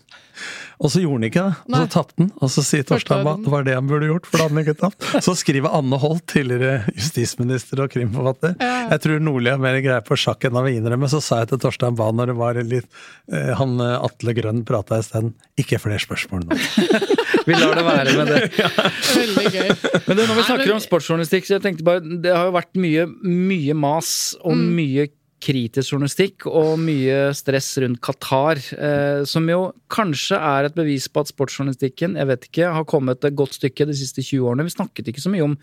Og så gjorde han ikke det. Og så tapte han. Og så sier Torstein at det var det han burde gjort, for da hadde han ikke tapt. Så skriver Anne Holt, tidligere justisminister og krimforfatter. Jeg tror Nordli har mer greie på sjakk enn han vil innrømme. Så sa jeg til Torstein Bae når det var litt eh, Han eh, Atle Grønn prata i stedet. Ikke flere spørsmål nå. Vi lar det være med det. Veldig gøy. Men det, når vi snakker om sportsjournalistikk, så jeg tenkte bare Det har jo vært mye, mye mas og Mm. mye kritisk journalistikk og mye stress rundt Qatar, eh, som jo kanskje er et bevis på at sportsjournalistikken jeg vet ikke, har kommet et godt stykke de siste 20 årene. Vi snakket ikke så mye om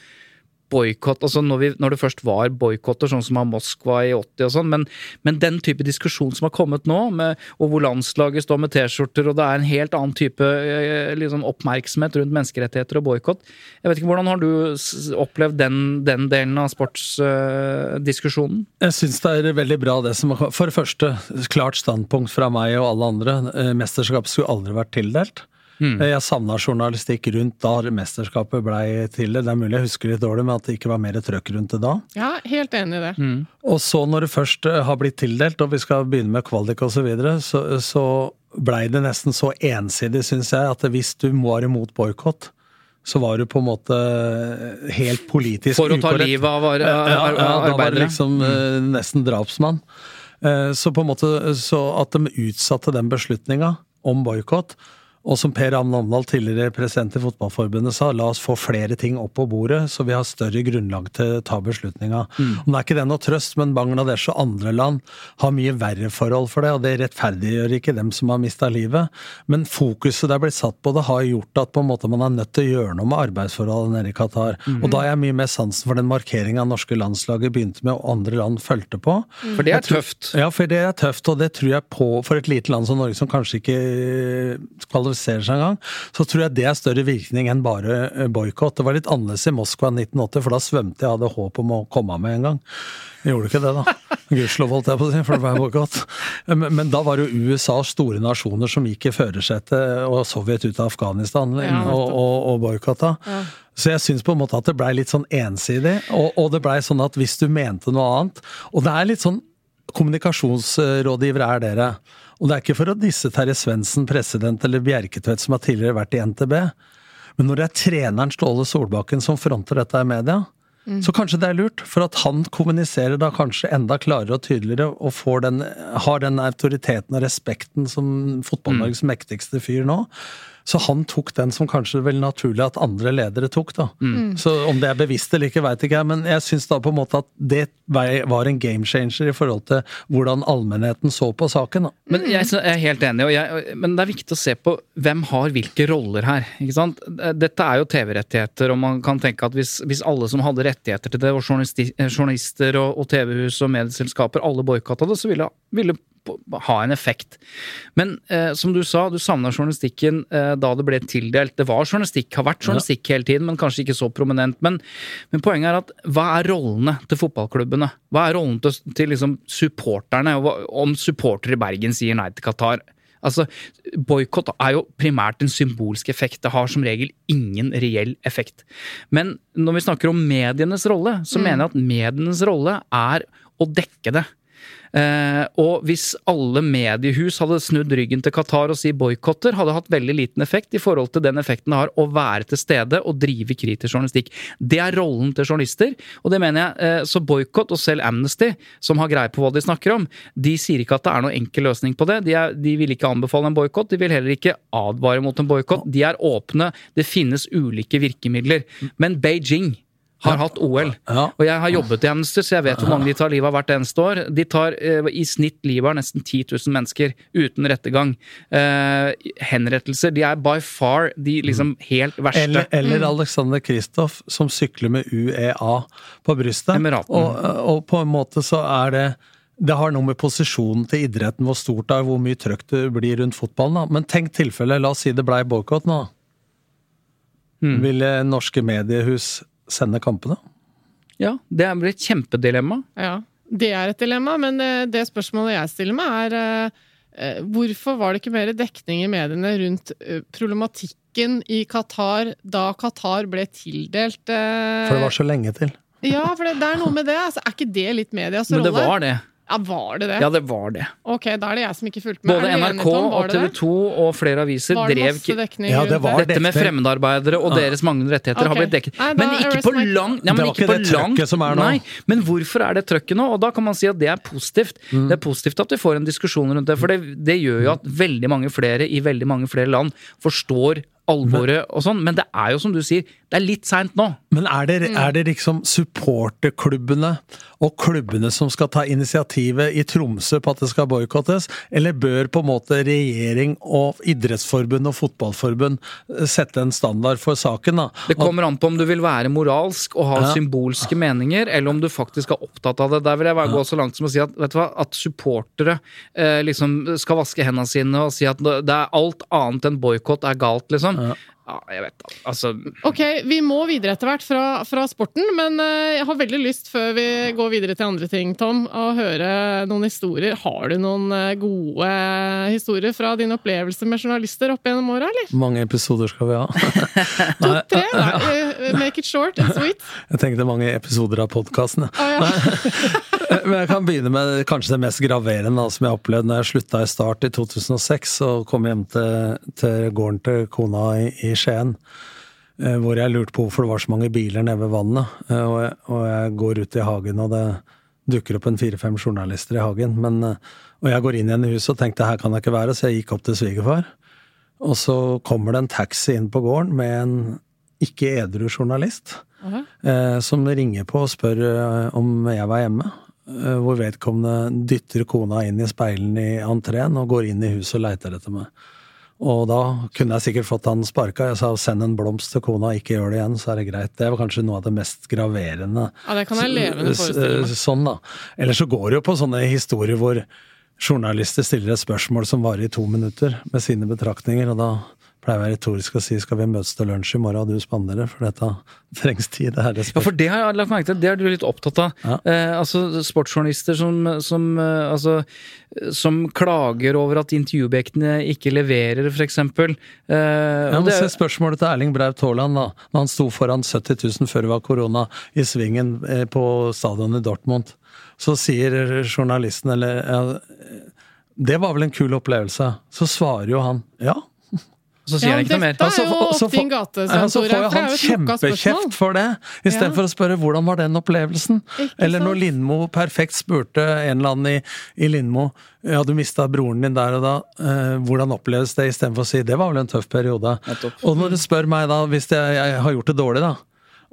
boikott altså når, når det først var boikotter, sånn som av Moskva i 80 og sånn, men, men, den type diskusjon som har kommet nå, med, og hvor landslaget står med T-skjorter, og det er en helt annen type eh, liksom, oppmerksomhet rundt menneskerettigheter og boikott Jeg vet ikke, Hvordan har du opplevd den, den delen av sportsdiskusjonen? Uh, jeg syns det er veldig bra det som For det første, klart standpunkt fra meg og alle andre. Uh, mesterskap skulle aldri vært tildelt. Mm. Jeg savna journalistikk rundt da mesterskapet blei til det. Det er mulig jeg husker litt dårlig, men at det ikke var mer trøkk rundt det da. Ja, helt enig i det. Mm. Og så når det først eh, har blitt tildelt, og vi skal begynne med kvalik osv., så, videre, så så blei det nesten så ensidig, syns jeg, at hvis du var imot boikott, så var du på en måte helt politisk ukorrekt. For å ta livet av arbeidere? Ja, ja, da var du liksom mm. nesten drapsmann. Eh, så på en måte, så at de utsatte den beslutninga om boikott, og som Per Amn Omdal, tidligere president i Fotballforbundet, sa, la oss få flere ting opp på bordet, så vi har større grunnlag til å ta beslutninga. Mm. det er ikke det noe trøst, men Bangladesh og andre land har mye verre forhold for det, og det rettferdiggjør ikke dem som har mista livet. Men fokuset det er blitt satt på det, har gjort at på en måte man er nødt til å gjøre noe med arbeidsforholdene nede i Qatar. Mm. Og da er jeg mye mer sansen for den markeringa norske landslaget begynte med, og andre land fulgte på. Mm. For det er tøft? Ja, for det er tøft, og det tror jeg på for et lite land som Norge, som kanskje ikke kvalifiserer seg en gang, så tror jeg det er større virkning enn bare eh, boikott. Det var litt annerledes i Moskva 1980, for da svømte jeg, hadde håp om å komme av med en gang. Jeg gjorde ikke det, da. Gudskjelov, holdt jeg på å si, for det var boikott. Men, men, da var det jo USA og store nasjoner som gikk i førersetet, og Sovjet ut av Afghanistan ja, og, og, og boikotta. Ja. Så jeg syns på en måte at det blei litt sånn ensidig, og, og det blei sånn at hvis du mente noe annet Og det er litt sånn kommunikasjonsrådgivere er dere. Og det er ikke for å disse Terje Svendsen, president, eller Bjerketvedt, som har tidligere vært i NTB. Men når det er treneren Ståle Solbakken som fronter dette i media, mm. så kanskje det er lurt. For at han kommuniserer da kanskje enda klarere og tydeligere, og den, har den autoriteten og respekten som Fotball-Norges mm. mektigste fyr nå. Så han tok den som kanskje vel naturlig at andre ledere tok, da. Mm. Så om det er bevisst eller ikke, veit ikke jeg, men jeg syns da på en måte at det var en game changer i forhold til hvordan allmennheten så på saken. Da. Men jeg er helt enig, jeg, men det er viktig å se på hvem har hvilke roller her. ikke sant? Dette er jo TV-rettigheter, og man kan tenke at hvis, hvis, alle som hadde rettigheter til det, og journalister og, og TV-hus og medieselskaper, alle boikotta det, så ville, ville ha en effekt. Men eh, som du sa, du savna journalistikken eh, da det ble tildelt. Det var journalistikk, har vært journalistikk hele tiden, men kanskje ikke så prominent. Men, men poenget er at hva er rollene til fotballklubbene? Hva er rollen til, til liksom supporterne? Om supportere i Bergen sier nei til Qatar? Altså, Boikott er jo primært en symbolsk effekt. Det har som regel ingen reell effekt. Men når vi snakker om medienes rolle, så mm. mener jeg at medienes rolle er å dekke det. Eh, og hvis alle mediehus hadde snudd ryggen til Qatar og si boikotter, hadde hatt veldig liten effekt i forhold til den effekten det har å være til stede og drive kritisk journalistikk. Det er rollen til journalister, og det mener jeg. Eh, så boikott, og selv Amnesty, som har greie på hva de snakker om, de sier ikke at det er noen enkel løsning på det. De, er, de vil ikke anbefale en boikott, de vil heller ikke advare mot en boikott. De er åpne, det finnes ulike virkemidler. Men Beijing har hatt OL. Ja. Og jeg har jobbet i Amnesty, så jeg vet hvor mange de tar livet av hvert eneste år. De tar eh, i snitt livet av nesten 10 000 mennesker uten rettergang. Eh, henrettelser. De er by far de liksom helt verste. Eller, eller mm. Alexander Kristoff som sykler med UEA på brystet. Og, og, på en måte så er det det har noe med posisjonen til idretten, hvor stort det er, hvor mye trøkk det blir rundt fotballen. Da. Men tenk tilfellet, la oss si det blei boikott nå. Mm. Ville norske mediehus sende kampene? Ja, det blir et kjempedilemma. Ja, det er et dilemma, men eh, det spørsmålet jeg stiller meg, er eh, eh, hvorfor var det ikke mer dekning i mediene rundt problematikken i Qatar da Qatar ble tildelt For det var så lenge til. Ja, for det, det er noe med det. Altså, er ikke det litt medias rolle? Men det var det. Ja, Var det det? Ja, det var det. Ok, Da er det jeg som ikke fulgte med. Både NRK og TV 2 og flere aviser var det drev dekning ja, det var Dette med fremmedarbeidere og deres manglende rettigheter okay. har blitt dekket. Nei, men ikke på lang ja, men ikke, ikke det trøkket som er nå. Nei, men hvorfor er det trøkket nå? Og da kan man si at det er positivt. Mm. Det er positivt at vi får en diskusjon rundt det, for det, det gjør jo at veldig mange flere i veldig mange flere land forstår alvoret og sånn, men det er jo som du sier, det er litt seint nå. Men er det, Mm. er det liksom supporterklubbene og klubbene som skal ta initiativet i Tromsø på at det skal boikottes, eller bør på en måte regjering og idrettsforbund og fotballforbund eh, sette en standard for saken? da? Det kommer an på om du vil være moralsk og ha Ja. symbolske meninger, eller om du faktisk er opptatt av det. Der vil jeg bare gå så langt som å si at, vet du hva, at supportere eh, liksom skal vaske hendene sine og si at det er alt annet enn boikott er galt, liksom. Ja. Jeg vet da. Altså Ok, vi må videre etter hvert fra, fra sporten, men eh, jeg har veldig lyst, før vi går videre til andre ting, Tom, å høre noen historier. Har du noen eh, gode historier fra din opplevelse med journalister opp gjennom åra, eller? Mange episoder skal vi ha? To-tre? Eh, make it short and sweet. jeg tenkte mange episoder av podkasten. Ah, ja. Men jeg kan begynne med kanskje det mest graverende som jeg har opplevd når jeg slutta i Start i 2006 og kom hjem til, til gården til kona i, i Skien. eh, Hvor jeg lurte på hvorfor det var så mange biler nede ved vannet. Eh, Og jeg, og jeg går ut i hagen, og det dukker opp en fire-fem journalister i hagen. Men, eh, og jeg går inn igjen i huset og tenkte her kan det ikke være, så jeg gikk opp til svigerfar. Og så kommer det en taxi inn på gården med en ikke edru journalist Uh -huh. som ringer på og spør om jeg var hjemme. Hvor vedkommende dytter kona inn i speilen i entreen og går inn i huset og leiter etter meg. Og da kunne jeg sikkert fått han sparka. Jeg sa send en blomst til kona, ikke gjør det igjen, så er det greit. Det var kanskje noe av det mest graverende. Ja, det kan jeg levende forestille meg. Sånn, da. Eller så går det jo på sånne historier hvor journalister stiller et spørsmål som varer i to minutter, med sine betraktninger, og da pleier jeg retorisk å si skal vi møtes til lunsj i morgen, og du spanderer, for dette trengs tid. Det er det Ja, for det har jeg lagt merke til. Det er du litt opptatt av. Ja. Eh, altså Sportsjournalister som, som, eh, altså, som klager over at intervjuobjektene ikke leverer, eksempel. Eh, Ja, det Se spørsmålet til Erling Braut Haaland, da. Når han sto foran 70 000 før det var korona, i svingen eh, på stadionet i Dortmund. Så sier journalisten, eller ja, Det var vel en kul opplevelse. Så svarer jo han ja. Så sier Ja, han ikke noe mer. dette er jo og så opp din gate, Svein så får jo for det han kjempekjeft for det, istedenfor Ja. å spørre hvordan var den opplevelsen? Ikke Eller når? Lindmo perfekt spurte en eller annen i, i Lindmo ja, du mista broren din der og da, eh, hvordan oppleves det, istedenfor å si det var vel en tøff periode. Og når du spør meg da, hvis jeg, jeg har gjort det dårlig, da,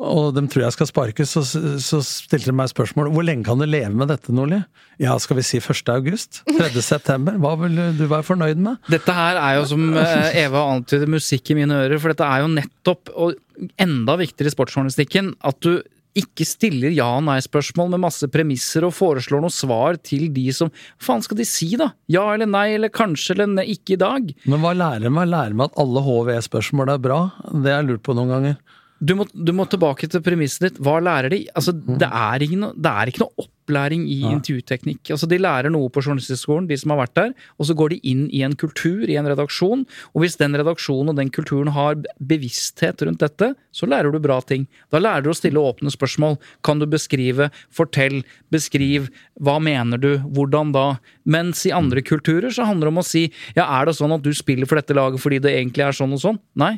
og de tror jeg skal sparkes, så, så stilte de meg spørsmål hvor lenge kan du leve med dette, Nordli? Ja, skal vi si 1. august? 3. september? Hva vil du være fornøyd med? Dette her er jo som eh, Eva antyder, musikk i mine ører. For dette er jo nettopp, og enda viktigere i sportsjournalistikken, at du ikke stiller ja- og nei-spørsmål med masse premisser og foreslår noe svar til de som Hva faen skal de si, da? Ja eller nei, eller kanskje eller nei, ikke i dag? Men hva lærer meg? Lærer meg at alle HV-spørsmål er bra? Det har jeg lurt på noen ganger. Du må, du må tilbake til premisset ditt. Hva lærer de? Altså, det, er noe, det er ikke noe opplæring i intervjuteknikk. Altså, de lærer noe på Journalisthøgskolen, de som har vært der, og så går de inn i en kultur, i en redaksjon. Og hvis den redaksjonen og den kulturen har bevissthet rundt dette, så lærer du bra ting. Da lærer du å stille åpne spørsmål. Kan du beskrive? Fortell. Beskriv. Hva mener du? Hvordan da? Mens i andre kulturer så handler det om å si ja, er det sånn at du spiller for dette laget fordi det egentlig er sånn og sånn? Nei.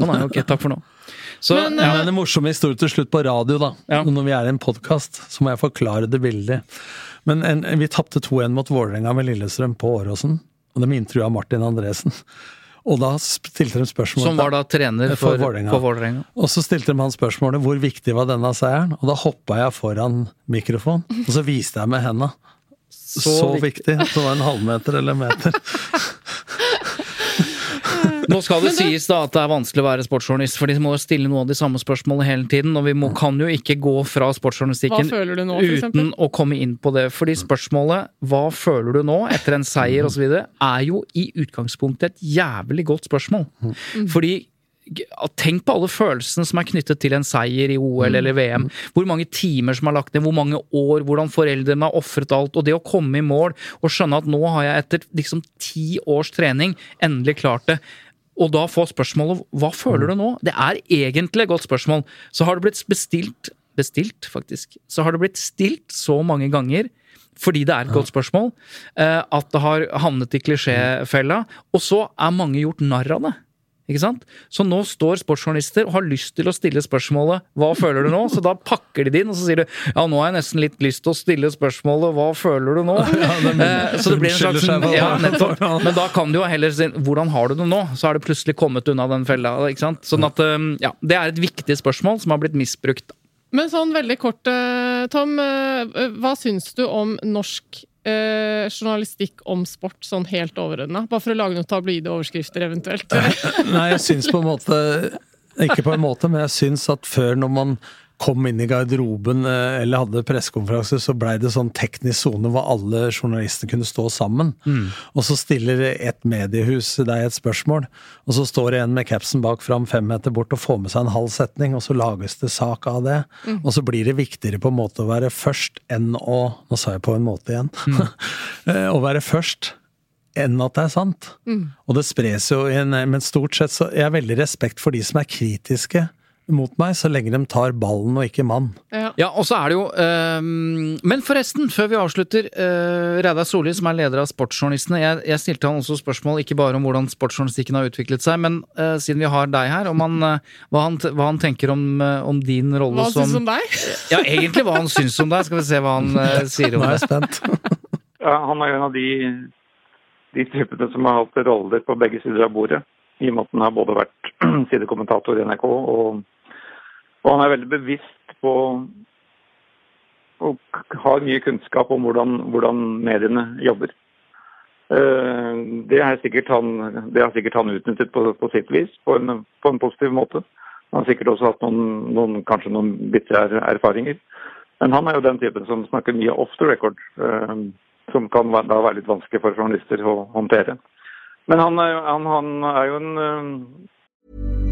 Å nei, ok, takk for nå. Så, Men, Ja, men En morsom historie til slutt på radio, da. Ja. Når vi er i en podkast, så må jeg forklare det bildet. Men en, vi tapte 2-1 mot Vålerenga med Lillestrøm på Åråsen. Og de intervjua Martin Andresen. Og da stilte de spørsmålet Som var da trener For for, Vålerenga. Og så stilte de han spørsmålet hvor viktig var denne seieren, og da hoppa jeg foran mikrofon, og så viste jeg med henda. Så, viktig. Så var det en halvmeter eller en meter. Nå skal det sies da at det er vanskelig å være sportsjournalist, for de må jo stille noen av de samme spørsmålene hele tiden. Og vi må, kan jo ikke gå fra sportsjournalistikken nå, uten å komme inn på det. Fordi spørsmålet 'hva føler du nå?' etter en seier osv. er jo i utgangspunktet et jævlig godt spørsmål. Fordi Tenk på alle følelsene som er knyttet til en seier i OL eller VM. Hvor mange timer som er lagt ned, hvor mange år, hvordan foreldrene har ofret alt. Og det å komme i mål og skjønne at nå har jeg etter liksom ti års trening endelig klart det. Og da få spørsmålet 'hva føler du nå?' Det er egentlig et godt spørsmål. Så har det blitt bestilt Bestilt, faktisk. Så har det blitt stilt så mange ganger fordi det er et godt spørsmål, eh, at det har havnet i klisjéfella. Og så er mange gjort narr av det. Ikke sant? Så nå står sportsjournalister og har lyst til å stille spørsmålet 'Hva føler du nå?' Så da pakker de det inn, og så sier du 'Ja, nå har jeg nesten litt lyst til å stille spørsmålet 'Hva føler du nå?' Eh, så det blir en slags ja, nettopp. Men da kan du jo heller si 'Hvordan har du det nå?' Så har du plutselig kommet unna den fella. Ikke sant? Sånn at, eh, ja, Det er et viktig spørsmål som har blitt misbrukt. Men sånn veldig kort, eh, Tom. Hva syns du om norsk eh, journalistikk om sport, sånn helt overordna? Bare for å lage noen tabloide overskrifter, eventuelt. Nei, jeg syns på en måte Ikke på en måte, men jeg syns at før, når man kom inn i garderoben eh, eller hadde pressekonferanse, så blei det sånn teknisk sone hvor alle journalistene kunne stå sammen. Og så stiller et mediehus deg et spørsmål, og så står det en med capsen bak fram fem meter bort og får med seg en halv setning, og så lages det sak av det. Og så blir det viktigere på en måte å være først enn å Nå sa jeg på en måte igjen. Mm. å være først enn at det er sant. Og det spres jo i en Men stort sett så jeg har veldig respekt for de som er kritiske mot meg, så lenge de tar ballen og ikke mann. Ja. Ja, og så er det jo øhm, Men forresten, før vi avslutter. Uh, Reidar Solli, som er leder av Sportsjournalistene. Jeg, jeg stilte han også spørsmål ikke bare om hvordan sportsjournalistikken har utviklet seg, men øh, siden vi har deg her, om han, øh, hva, han, hva han tenker om, øh, om din rolle Hva som syns om deg? Ja, egentlig hva han syns om deg. Skal vi se hva han øh, sier om Nå er det. jeg spent. Ja, han er en av de, de typene som har hatt roller på begge sider av bordet. I og med at han har både vært sidekommentator i NRK, og, og han er veldig bevisst på og har mye kunnskap om hvordan, hvordan mediene jobber. Eh, Det har sikkert han, sikkert han utnyttet på, på sitt vis, på en, på en positiv måte. Han har sikkert også hatt noen, noen, kanskje noen bitre er- erfaringer. Men han er jo den typen som snakker mye off the record, eh, som kan da være litt vanskelig for journalister å håndtere. Men han, er han, han er jo en eh,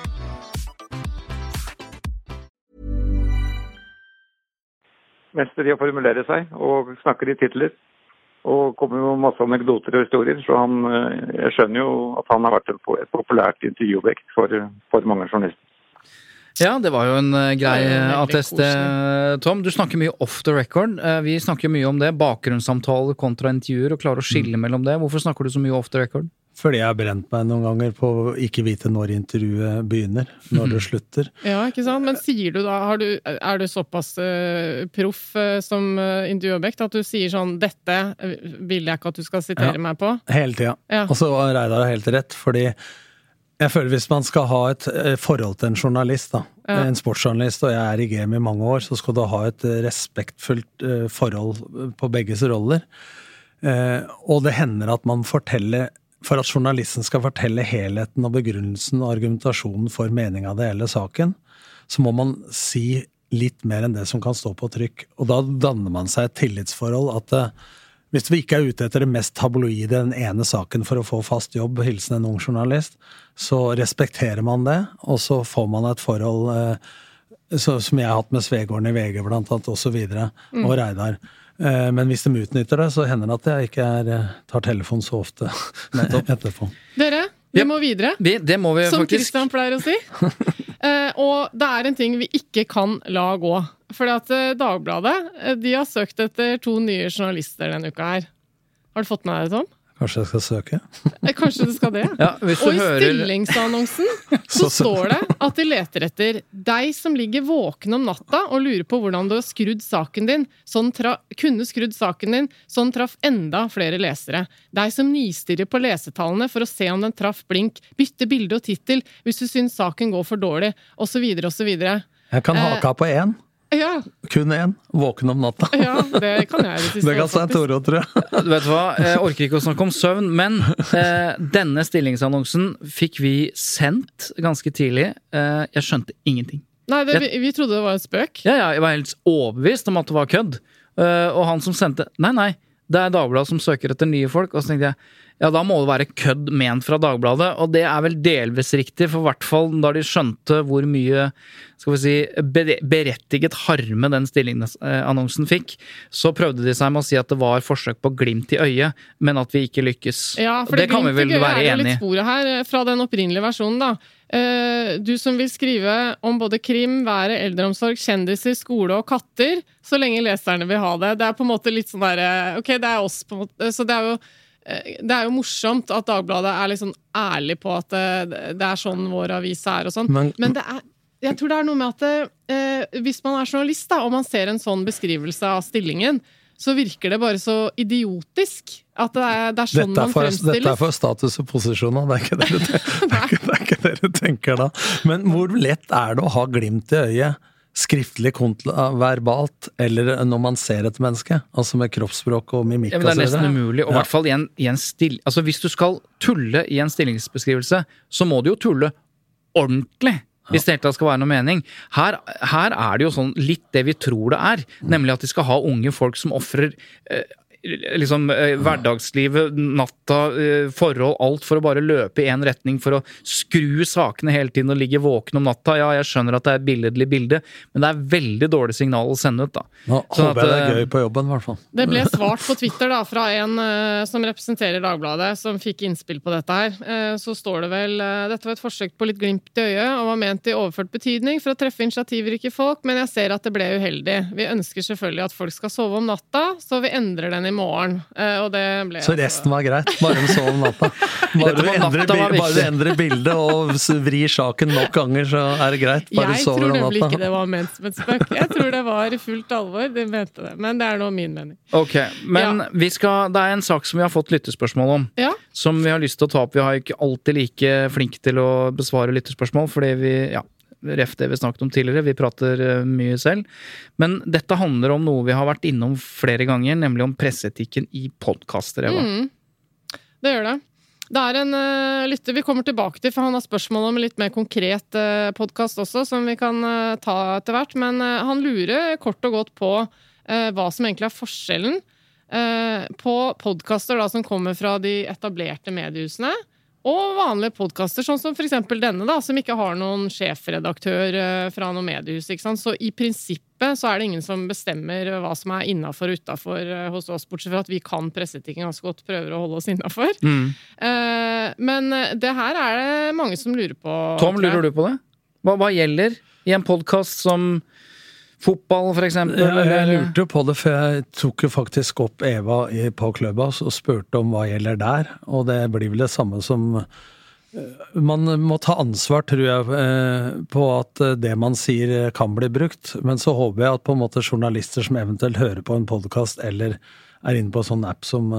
Mester i å formulere seg og snakker i titler. Og kommer med masse anekdoter og historier. Så han, eh, jeg skjønner jo at han har vært et populært intervjuobjekt for, for mange journalister. Ja, det var jo en eh, grei attest, Tom. Du snakker mye off the record. Eh, Vi snakker jo mye om det. Bakgrunnssamtaler kontra intervjuer, og klarer å skille mellom det. Hvorfor snakker du så mye off the record? Fordi jeg har brent meg noen ganger på å ikke vite når intervjuet begynner, når det slutter. Ja, ikke sant? Men sier du da, har du, er du såpass uh, proff uh, som uh, intervjuobjekt at du sier sånn 'Dette eh, vil jeg ikke at du skal sitere Ja. meg på'? Hele tida. Ja. Og så har Reidar helt rett, fordi jeg føler hvis man skal ha et eh, forhold til en journalist, da, Ja. en sportsjournalist, og jeg er i gamet i mange år, så skal du ha et eh, respektfullt eh, forhold på begges roller. Eh, og det hender at man forteller For at journalisten skal fortelle helheten og begrunnelsen og argumentasjonen for meninga det gjelder saken, så må man si litt mer enn det som kan stå på trykk. Og da danner man seg et tillitsforhold at eh, hvis vi ikke er ute etter det mest tabloide, den ene saken for å få fast jobb, hilsen en ung journalist, så respekterer man det, og så får man et forhold eh, så, som jeg har hatt med Svegården i VG blant annet, og så videre, og Reidar. Eh, men hvis de utnytter det, så hender det at jeg ikke er, eh, tar telefonen så ofte etterpå. Dere, Vi Ja. må videre. Vi, det må vi Som faktisk. Christian pleier å si. uh, og det er en ting vi ikke kan la gå. Fordi at Dagbladet de har søkt etter to nye journalister denne uka her. Har du fått med deg det, Tom? Kanskje jeg skal søke? Eh, Kanskje du skal det? Ja, hvis du Og i hører stillingsannonsen så står det at de leter etter deg som ligger våken om natta og lurer på hvordan du har skrudd saken din, sånn tra kunne skrudd saken din, sånn traff enda flere lesere. Deg som nistirrer på lesetallene for å se om den traff blink, bytte bilde og tittel hvis du syns saken går for dårlig, osv., osv. Jeg kan haka på én. Ja, Kun én. Våken om natta. ja, det kan jeg det kan si Svein. Tore tror jeg. Du vet hva, jeg orker ikke å snakke om søvn, men eh, denne stillingsannonsen fikk vi sendt ganske tidlig. Eh, jeg skjønte ingenting. Nei, det, vi, vi trodde det var en spøk. Ja, ja, jeg var helt overbevist om at det var kødd. Eh, og han som sendte Nei, nei, det er Dagbladet som søker etter nye folk. Og så tenkte jeg ja, da må det være kødd ment fra Dagbladet. Og det er vel delvis riktig, for i hvert fall da de skjønte hvor mye skal vi si, berettiget harme den stillingsannonsen fikk, så prøvde de seg med å si at det var forsøk på glimt i øyet, men at vi ikke lykkes. Ja, for det kan vi vel i være er jo litt sporet her eh, fra den opprinnelige versjonen, da. Eh, Du som vil skrive om både krim, været, eldreomsorg, kjendiser, skole og katter, så lenge leserne vil ha det. Det er på en måte litt sånn derre Ok, det er oss, på en måte. Så det er jo eh, det er jo morsomt at Dagbladet er litt sånn ærlig på at det, det er sånn vår avis er og sånn. Men, Men det er, jeg tror det er noe med at eh, hvis man er journalist da, og man ser en sånn beskrivelse av stillingen, så virker det bare så idiotisk. At det er, det er sånn dette, er man fremstilles. dette er for status og posisjon, da. det er ikke det det er ikke, det er ikke det dere tenker da. Men hvor lett er det å ha glimt i øyet? Skriftlig, kontra verbalt, eller når man ser et menneske? Altså med kroppsspråk og mimikk Ja, men det er nesten umulig. Og i Ja. hvert fall i en, i en still... Altså, hvis du skal tulle i en stillingsbeskrivelse, så må du jo tulle ordentlig. Hvis det helt tatt skal være noe mening. Her, her er det jo sånn litt det vi tror det er. Nemlig at de skal ha unge folk som ofrer eh, liksom eh, hverdagslivet, natta, eh, forhold, alt for å bare løpe i én retning, for å skru sakene hele tiden og ligge våken om natta. Ja, jeg skjønner at det er et billedlig bilde, men det er veldig dårlig signal å sende ut, da. Nå Sånn håper jeg det er eh, gøy på jobben, i hvert fall. Det ble svart på Twitter da, fra en eh, som representerer Dagbladet, som fikk innspill på dette her. Eh, så står det vel eh, Dette var et forsøk på litt glimt i øyet og var ment i overført betydning for å treffe initiativrike folk, men jeg ser at det ble uheldig. Vi ønsker selvfølgelig at folk skal sove om natta, så vi endrer den i morgen. Eh, og det ble Så altså- resten var greit, bare de sov om natta. Bare du var endrer, natta bare du endrer bildet og vrir saken nok ganger, så er det greit. Bare Jeg du sover om natta? Jeg tror nemlig ikke det var ment som et spøk. Jeg tror det var i fullt alvor. De mente det. Men det er nå min mening. Ok, men Ja. vi skal, det er en sak som vi har fått lyttespørsmål om. Ja. Som vi har lyst til å ta opp. Vi har ikke alltid like flinke til å besvare lyttespørsmål, fordi vi ja, ref det vi snakket om tidligere, vi prater eh, mye selv. Men dette handler om noe vi har vært innom flere ganger, nemlig om presseetikken i podkaster, Eva. Mm, det gjør det. Det er en uh, lytter vi kommer tilbake til, for han har spørsmål om en litt mer konkret uh, podkast også, som vi kan uh, ta etter hvert. Men uh, han lurer kort og godt på eh, hva som egentlig er forskjellen eh, på podkaster som kommer fra de etablerte mediehusene, og vanlige podkaster, sånn som f.eks. denne, da, som ikke har noen sjefredaktør eh, fra noe mediehus. Ikke sant? Så i prinsippet så er det ingen som bestemmer hva som er innafor og utafor hos oss, bortsett fra at vi kan presseetikken ganske godt, prøver å holde oss innafor. Mm. Eh, men det her er det mange som lurer på. Tom, lurer du på det? Hva, hva gjelder i en podkast som fotball? Ja, jeg lurte på det, for jeg tok jo faktisk opp Eva på Clubhouse og spurte om hva gjelder der. Og det blir vel det samme som eh, Man må ta ansvar, tror jeg, eh, på at eh, det man sier kan bli brukt. Men så håper jeg at på en måte journalister som eventuelt hører på en podkast eller er inne på en sånn app som,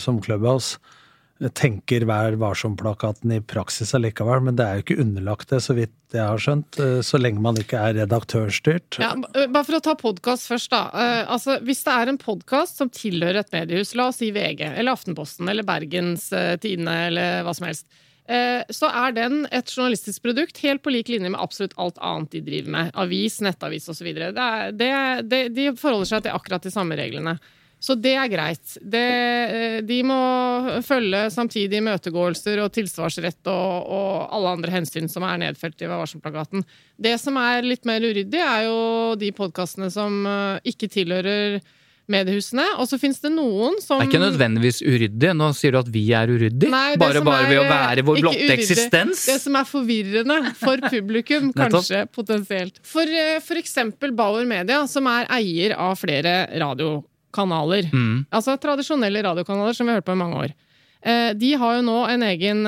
som Clubhouse, tenker Vær varsom-plakaten i praksis allikevel. Men det er jo ikke underlagt det, så vidt jeg har skjønt. eh, Så lenge man ikke er redaktørstyrt. Ja, bare for å ta podkast først, da. Eh, altså, hvis det er en podkast som tilhører et mediehus, la oss si VG eller Aftenposten eller Bergens eh, Tidende eller hva som helst, eh, så er den et journalistisk produkt helt på lik linje med absolutt alt annet de driver med. Avis, nettavis osv. De forholder seg til akkurat de samme reglene. Så det er greit. Det, eh, de må følge samtidig imøtegåelser og tilsvarsrett og, og alle andre hensyn som er nedfelt i Vær varsom-plakaten. Det som er litt mer uryddig, er jo de podkastene som eh, ikke tilhører mediehusene. Og så fins det noen som Det er ikke nødvendigvis uryddig. Nå sier du at vi er uryddige. Nei, bare bare er, ved å være vår blotte uryddig. eksistens. Det som er forvirrende for publikum, kanskje potensielt. For, f.eks. Bauer Media, som er eier av flere radiokanaler. Mm. Altså tradisjonelle radiokanaler som vi har hørt på i mange år. Eh, De har jo nå en egen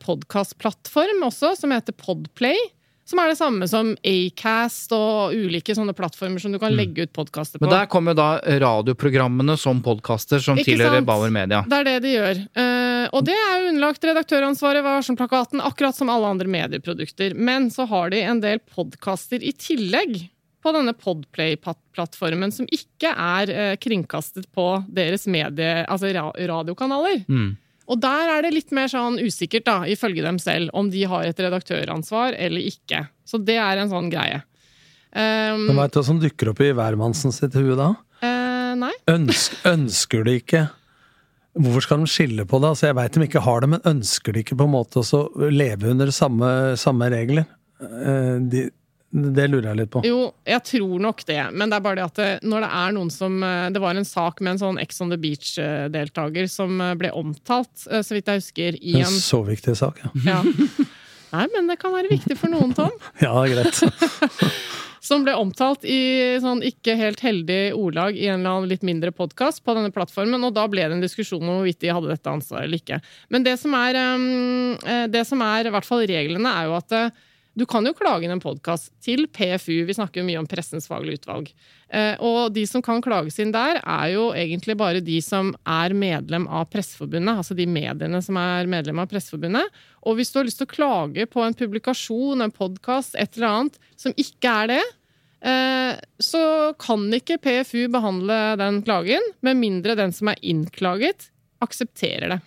podkastplattform også, som heter Podplay. Som er det samme som Acast og ulike sånne plattformer som du kan legge ut podkaster på. Mm. Men der kommer da radioprogrammene som podkaster som Ikke tilhører sant? Bauer Media. Det er det de gjør. Eh, og det er jo underlagt redaktøransvaret ved Varsom-plakaten, akkurat som alle andre medieprodukter. Men så har de en del podkaster i tillegg på denne Podplay-plattformen, som ikke er eh, kringkastet på deres medie, altså ra radiokanaler. Mm. Og der er det litt mer sånn usikkert, da, ifølge dem selv, om de har et redaktøransvar eller ikke. Så det er en sånn greie. Um, Men veit du hva som dukker opp i hvermannsen sitt hue da? Uh, nei. Ønsk, ønsker de ikke Hvorfor skal de skille på det? Altså, jeg veit de ikke har det, men ønsker de ikke på en måte å leve under samme, samme regler? Eh, De, det lurer jeg litt på. Jo, jeg tror nok det, men det er bare det at det, når det er noen som eh, Det var en sak med en sånn Ex on the Beach-deltaker som eh, ble omtalt, eh, så vidt jeg husker, i En en så viktig sak, ja. ja. Nei, men det kan være viktig for noen, Tom. Ja, greit. Som ble omtalt i sånn ikke helt heldig ordlag i en eller annen litt mindre podkast på denne plattformen, og da ble det en diskusjon om hvorvidt de hadde dette ansvaret eller ikke. Men det som er, um, eh, det som er i hvert fall reglene, er jo at eh, du kan jo klage inn en podkast til PFU, vi snakker jo mye om Pressens faglige utvalg. Eh, og de som kan klages inn der, er jo egentlig bare de som er medlem av Presseforbundet, altså de mediene som er medlem av Presseforbundet. Og hvis du har lyst til å klage på en publikasjon, en podkast, et eller annet som ikke er det, eh, så kan ikke PFU behandle den klagen, med mindre den som er innklaget, aksepterer det.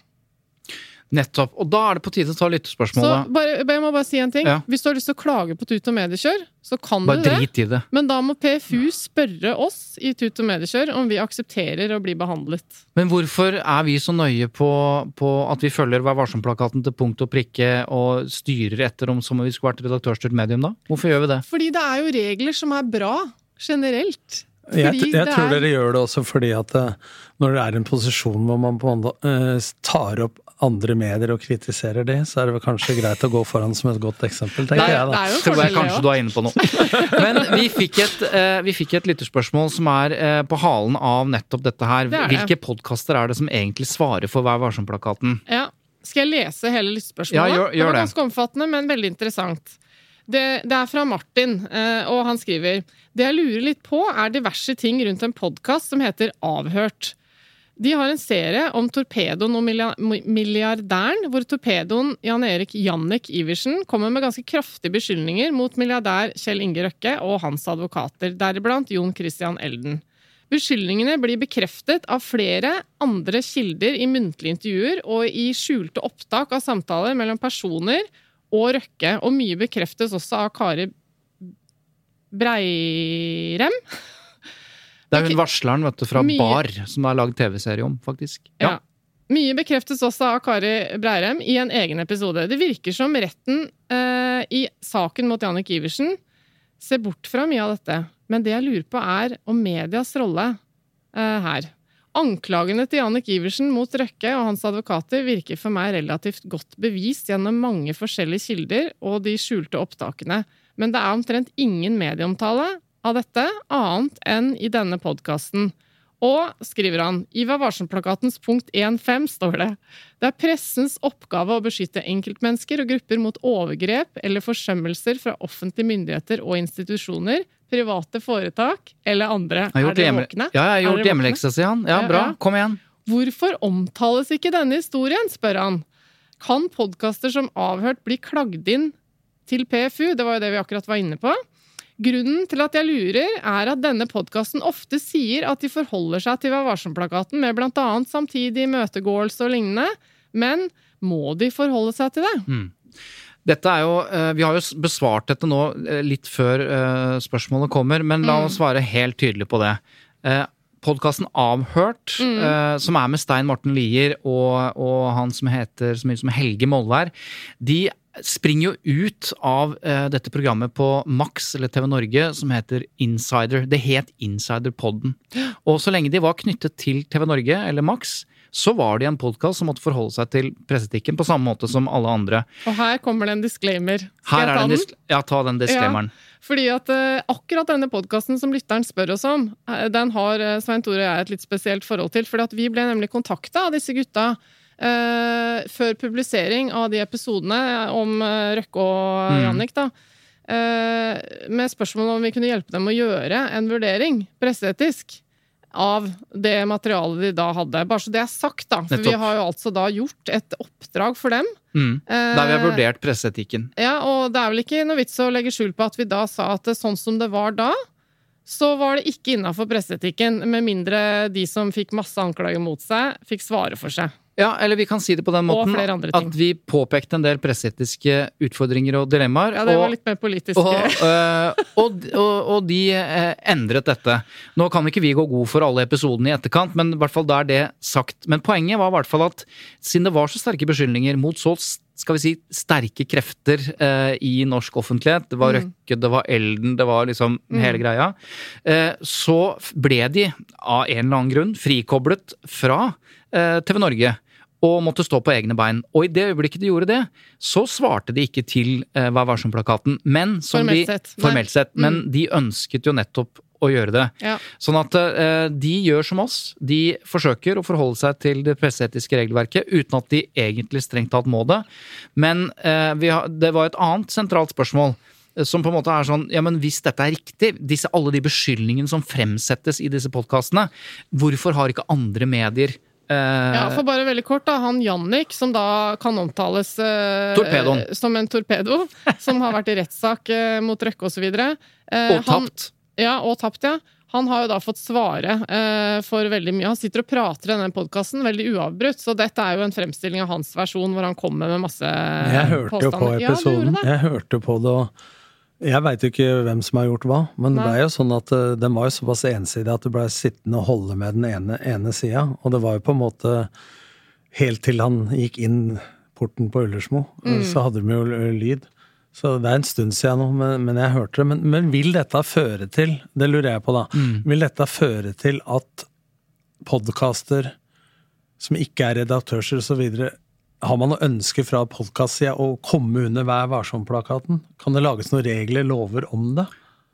Nettopp. Og da er det på tide å ta Så lyttespørsmålet. bare, jeg må bare si en ting. Ja. Hvis du har lyst til å klage på Tut og Mediekjør, så kan Bare du det. drit i det. Men da må PFU spørre oss i Tut og Mediekjør om vi aksepterer å bli behandlet. Men hvorfor er vi så nøye på, på at vi følger Vær varsom-plakaten til punkt og prikke og styrer etter om som om vi skulle vært redaktørstyrt medium, da? Hvorfor gjør vi det? Fordi det er jo regler som er bra, generelt. Jeg, Fordi jeg det tror er- dere gjør det også fordi at eh, når det er en posisjon hvor man på en måte eh, tar opp andre medier og kritiserer de, så er det vel kanskje greit å gå foran som et godt eksempel, tenker Nei, jeg da. Det Tror jeg kanskje du er inne på noe. Men vi fikk et, eh, vi fikk et lytterspørsmål som er eh, på halen av nettopp dette her. Det det. Hvilke podkaster er det som egentlig svarer for Vær varsom-plakaten? Ja. Skal jeg lese hele lyttespørsmålet? Ja, gjør- det gjør var det. ganske omfattende, men veldig interessant. Det, det er fra Martin, eh, og han skriver Det jeg lurer litt på, er diverse ting rundt en podkast som heter Avhørt. De har en serie om torpedoen og milliardæren, hvor torpedoen Jan Erik Jannik Iversen kommer med ganske kraftige beskyldninger mot milliardær Kjell Inge Røkke og hans advokater, deriblant Jon Christian Elden. Beskyldningene blir bekreftet av flere andre kilder i muntlige intervjuer og i skjulte opptak av samtaler mellom personer og Røkke, og mye bekreftes også av Kari Breirem. Det er hun varsleren vet du, fra Mye- Bar som det er lagd TV-serie om, faktisk. Ja. Mye bekreftes også av Kari Breirem i en egen episode. Det virker som retten eh, i saken mot Jannik Iversen ser bort fra mye av dette. Men det jeg lurer på, er om medias rolle eh, her. Anklagene til Jannik Iversen mot Røkke og hans advokater virker for meg relativt godt bevist gjennom mange forskjellige kilder og de skjulte opptakene. Men det er omtrent ingen medieomtale av dette, annet enn i denne podkasten. Og, skriver han, i Vær varsom-plakatens punkt 1.5 står det det er pressens oppgave å beskytte enkeltmennesker og grupper mot overgrep eller forsømmelser fra offentlige myndigheter og institusjoner, private foretak eller andre. Er dere våkne? Ja, jeg har gjort hjemmeleksa, sier han. Ja, Ja, bra. Kom igjen. Hvorfor omtales ikke denne historien, spør han. Kan podkaster som Avhørt bli klagd inn til PFU? Det var jo det vi akkurat var inne på. Grunnen til at jeg lurer, er at denne podkasten ofte sier at de forholder seg til Vær varsom-plakaten med bl.a. samtidig imøtegåelse og lignende, men må de forholde seg til det? Dette er jo, eh, Vi har jo besvart dette nå eh, litt før eh, spørsmålet kommer, men la Mm. oss svare helt tydelig på det. Podkasten Avhørt, eh, som er med Stein Morten Lier og, og han som heter så mye som Helge Molvær, de springer jo ut av uh, dette programmet på Max eller TV Norge som heter Insider. Det het Insiderpodden. Og så lenge de var knyttet til TV Norge eller Max, så var de en podkast som måtte forholde seg til presseetikken på samme måte som alle andre. Og her kommer det en disclaimer. Skal Her jeg er ta den? ja, ta den disclaimeren. Fordi at uh, akkurat denne podkasten som lytteren spør oss om, eh, den har uh, Svein Tore og jeg et litt spesielt forhold til. Fordi at vi ble nemlig kontakta av disse gutta eh, før publisering av de episodene om eh, Røkke og Mm. Jannik, da. uh, med spørsmål om vi kunne hjelpe dem å gjøre en vurdering, presseetisk, av det materialet de da hadde. Bare så det er sagt, da. For vi har jo altså da gjort et oppdrag for dem. Mm. Der vi har vurdert presseetikken. ja, og det er vel ikke noe vits å legge skjul på at vi da sa at sånn som det var da, så var det ikke innafor presseetikken, med mindre de som fikk masse anklager mot seg, fikk svare for seg. Ja, eller vi kan si det på den måten at vi påpekte en del presseetiske utfordringer og dilemmaer. Ja, det var og- litt mer politisk. og, øh, og, og, og de eh, endret dette. Nå kan ikke vi gå god for alle episodene i etterkant, men i hvert fall da er det sagt. Men poenget var i hvert fall at siden det var så sterke beskyldninger mot så skal vi si, sterke krefter eh, i norsk offentlighet, det var Mm. Røkke, det var Elden, det var liksom hele greia, eh, så ble de av en eller annen grunn frikoblet fra eh, TV Norge og måtte stå på egne bein. Og i det øyeblikket de gjorde det, så svarte de ikke til eh, Vær varsom-plakaten. Men som Formelt de, sett. Formelt sett. Men Mm. de ønsket jo nettopp å gjøre det. Ja. Sånn at eh, de gjør som oss. De forsøker å forholde seg til det presseetiske regelverket uten at de egentlig strengt tatt må det. Men eh, vi har, det var et annet sentralt spørsmål. eh, Som på en måte er sånn, ja men Hvis dette er riktig, disse, alle de beskyldningene som fremsettes i disse podkastene, hvorfor har ikke andre medier Ja, for bare veldig kort, da. Han Jannik, som da kan omtales eh, eh, som en torpedo, som har vært i rettssak eh, mot Røkke osv. Eh, og tapt? Ja, og tapt, ja. Han har jo da fått svare eh, for veldig mye. Han sitter og prater i denne podkasten veldig uavbrutt, så dette er jo en fremstilling av hans versjon hvor han kommer med masse Jeg hørte jo på episoden. Ja, jeg hørte på det, og jeg veit jo ikke hvem som har gjort hva, men det Nei. ble jo sånn at eh, den var jo såpass ensidig at du blei sittende og holde med den ene, ene sida. Og det var jo på en måte helt til han gikk inn porten på Ullersmo, eh, Mm. så hadde de jo lyd. Så det er en stund siden nå, men, men jeg hørte det. Men, men vil dette føre til, det lurer jeg på da, vil dette føre til at podkaster som ikke er redaktørser osv., har man noe ønske fra podkastsida å komme under Vær varsom-plakaten? Kan det lages noen regler, lover om det?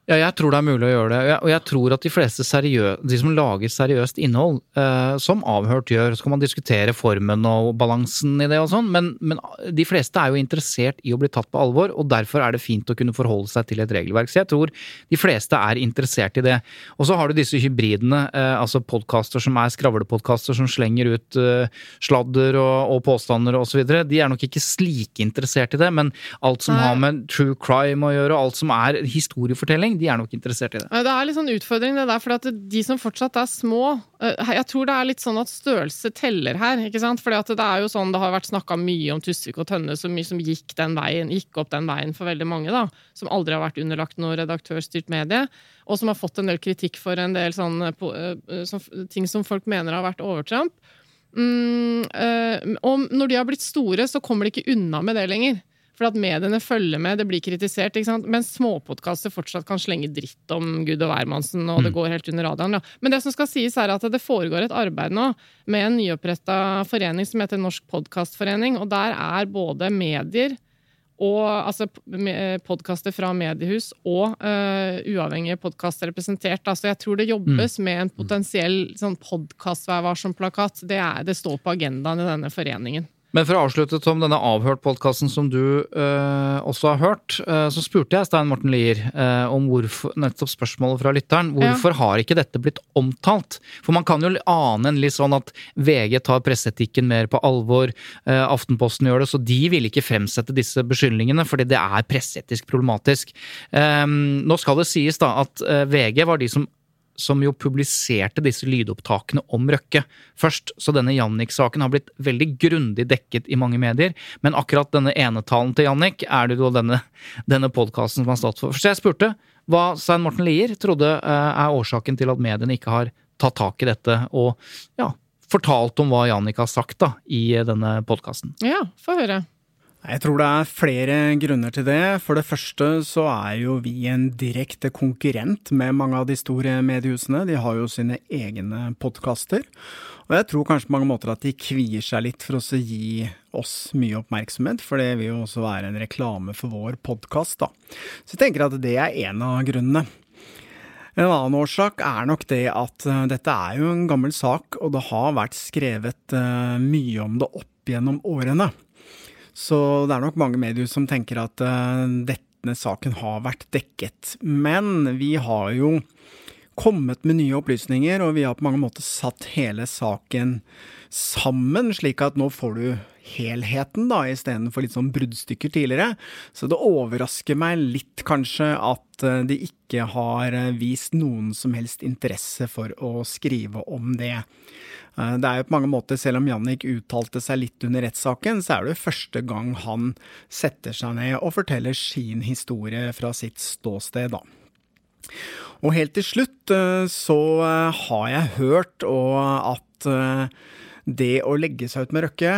Ja, jeg tror det er mulig å gjøre det. Og jeg, og jeg tror at de fleste seriø de som lager seriøst innhold, eh, som Avhørt gjør, så kan man diskutere formen og balansen i det og sånn, men, men de fleste er jo interessert i å bli tatt på alvor, og derfor er det fint å kunne forholde seg til et regelverk. Så jeg tror de fleste er interessert i det. Og så har du disse hybridene, eh, altså podkaster som er skravlepodkaster som slenger ut eh, sladder og, og påstander og så videre. De er nok ikke slike interessert i det, men alt som Nei. har med true crime å gjøre, og alt som er historiefortelling, de er nok interessert i det. Det er litt sånn utfordring det der, for de som fortsatt er små eh, Jeg tror det er litt sånn at størrelse teller her, ikke sant? At det er jo sånn, det har vært snakka mye om Tusvik og Tønne, mye som gikk veien, gikk opp den veien for veldig mange, da. Som aldri har vært underlagt noe redaktørstyrt medie. Og som har fått en del kritikk for en del sånne eh, sånn, ting som folk mener har vært overtramp. Mm, eh, og når de har blitt store, så kommer de ikke unna med det lenger. For at mediene følger med, det blir kritisert. ikke sant? Mens småpodkaster fortsatt kan slenge dritt om Gud og hvermannsen, og det går helt under radaren. Ja. Men det som skal sies er at det foregår et arbeid nå med en nyoppretta forening som heter Norsk Podkastforening, og der er både medier og altså podkaster fra mediehus og uh, uavhengige podkaster representert. Altså, jeg tror det jobbes med en potensiell sånn podkast-vær varsom-plakat. Det, det står på agendaen i denne foreningen. Men for å avslutte, Tom, denne Avhørt-podkasten som du eh, også har hørt, eh, så spurte jeg Stein Morten Lier eh, om hvorfor, nettopp spørsmålet fra lytteren. Hvorfor har ikke dette blitt omtalt? For man kan jo ane en litt sånn at VG tar presseetikken mer på alvor, øh, Aftenposten gjør det, så de vil ikke fremsette disse beskyldningene, fordi det er presseetisk problematisk. Ehm, nå skal det sies da at øh, VG var de som som jo publiserte disse lydopptakene om Røkke først. Så denne Jannik-saken har blitt veldig grundig dekket i mange medier. Men akkurat denne enetalen til Jannik er det jo denne, denne podkasten som har stått for. Så jeg spurte hva Svein Morten Lier trodde eh, er årsaken til at mediene ikke har tatt tak i dette og ja, fortalt om hva Jannik har sagt da, i denne podkasten. Ja, få høre. Jeg tror det er flere grunner til det. For det første så er jo vi en direkte konkurrent med mange av de store mediehusene. De har jo sine egne podkaster. Og jeg tror kanskje på mange måter at de kvier seg litt for å gi oss mye oppmerksomhet, for det vil jo også være en reklame for vår podkast, da. Så jeg tenker at det er en av grunnene. En annen årsak er nok det at uh, dette er jo en gammel sak, og det har vært skrevet uh, mye om det opp gjennom årene. Så det er nok mange medier som tenker at uh, denne saken har vært dekket. Men vi har jo kommet med nye opplysninger, og vi har på mange måter satt hele saken sammen, slik at nå får du helheten, da, istedenfor litt sånn bruddstykker tidligere. Så det overrasker meg litt, kanskje, at eh, de ikke har eh, vist noen som helst interesse for å skrive om det. Eh, det er jo på mange måter, selv om Jannik uttalte seg litt under rettssaken, så er det jo første gang han setter seg ned og forteller sin historie fra sitt ståsted, da. Og helt til slutt så har jeg hørt at det å legge seg ut med Røkke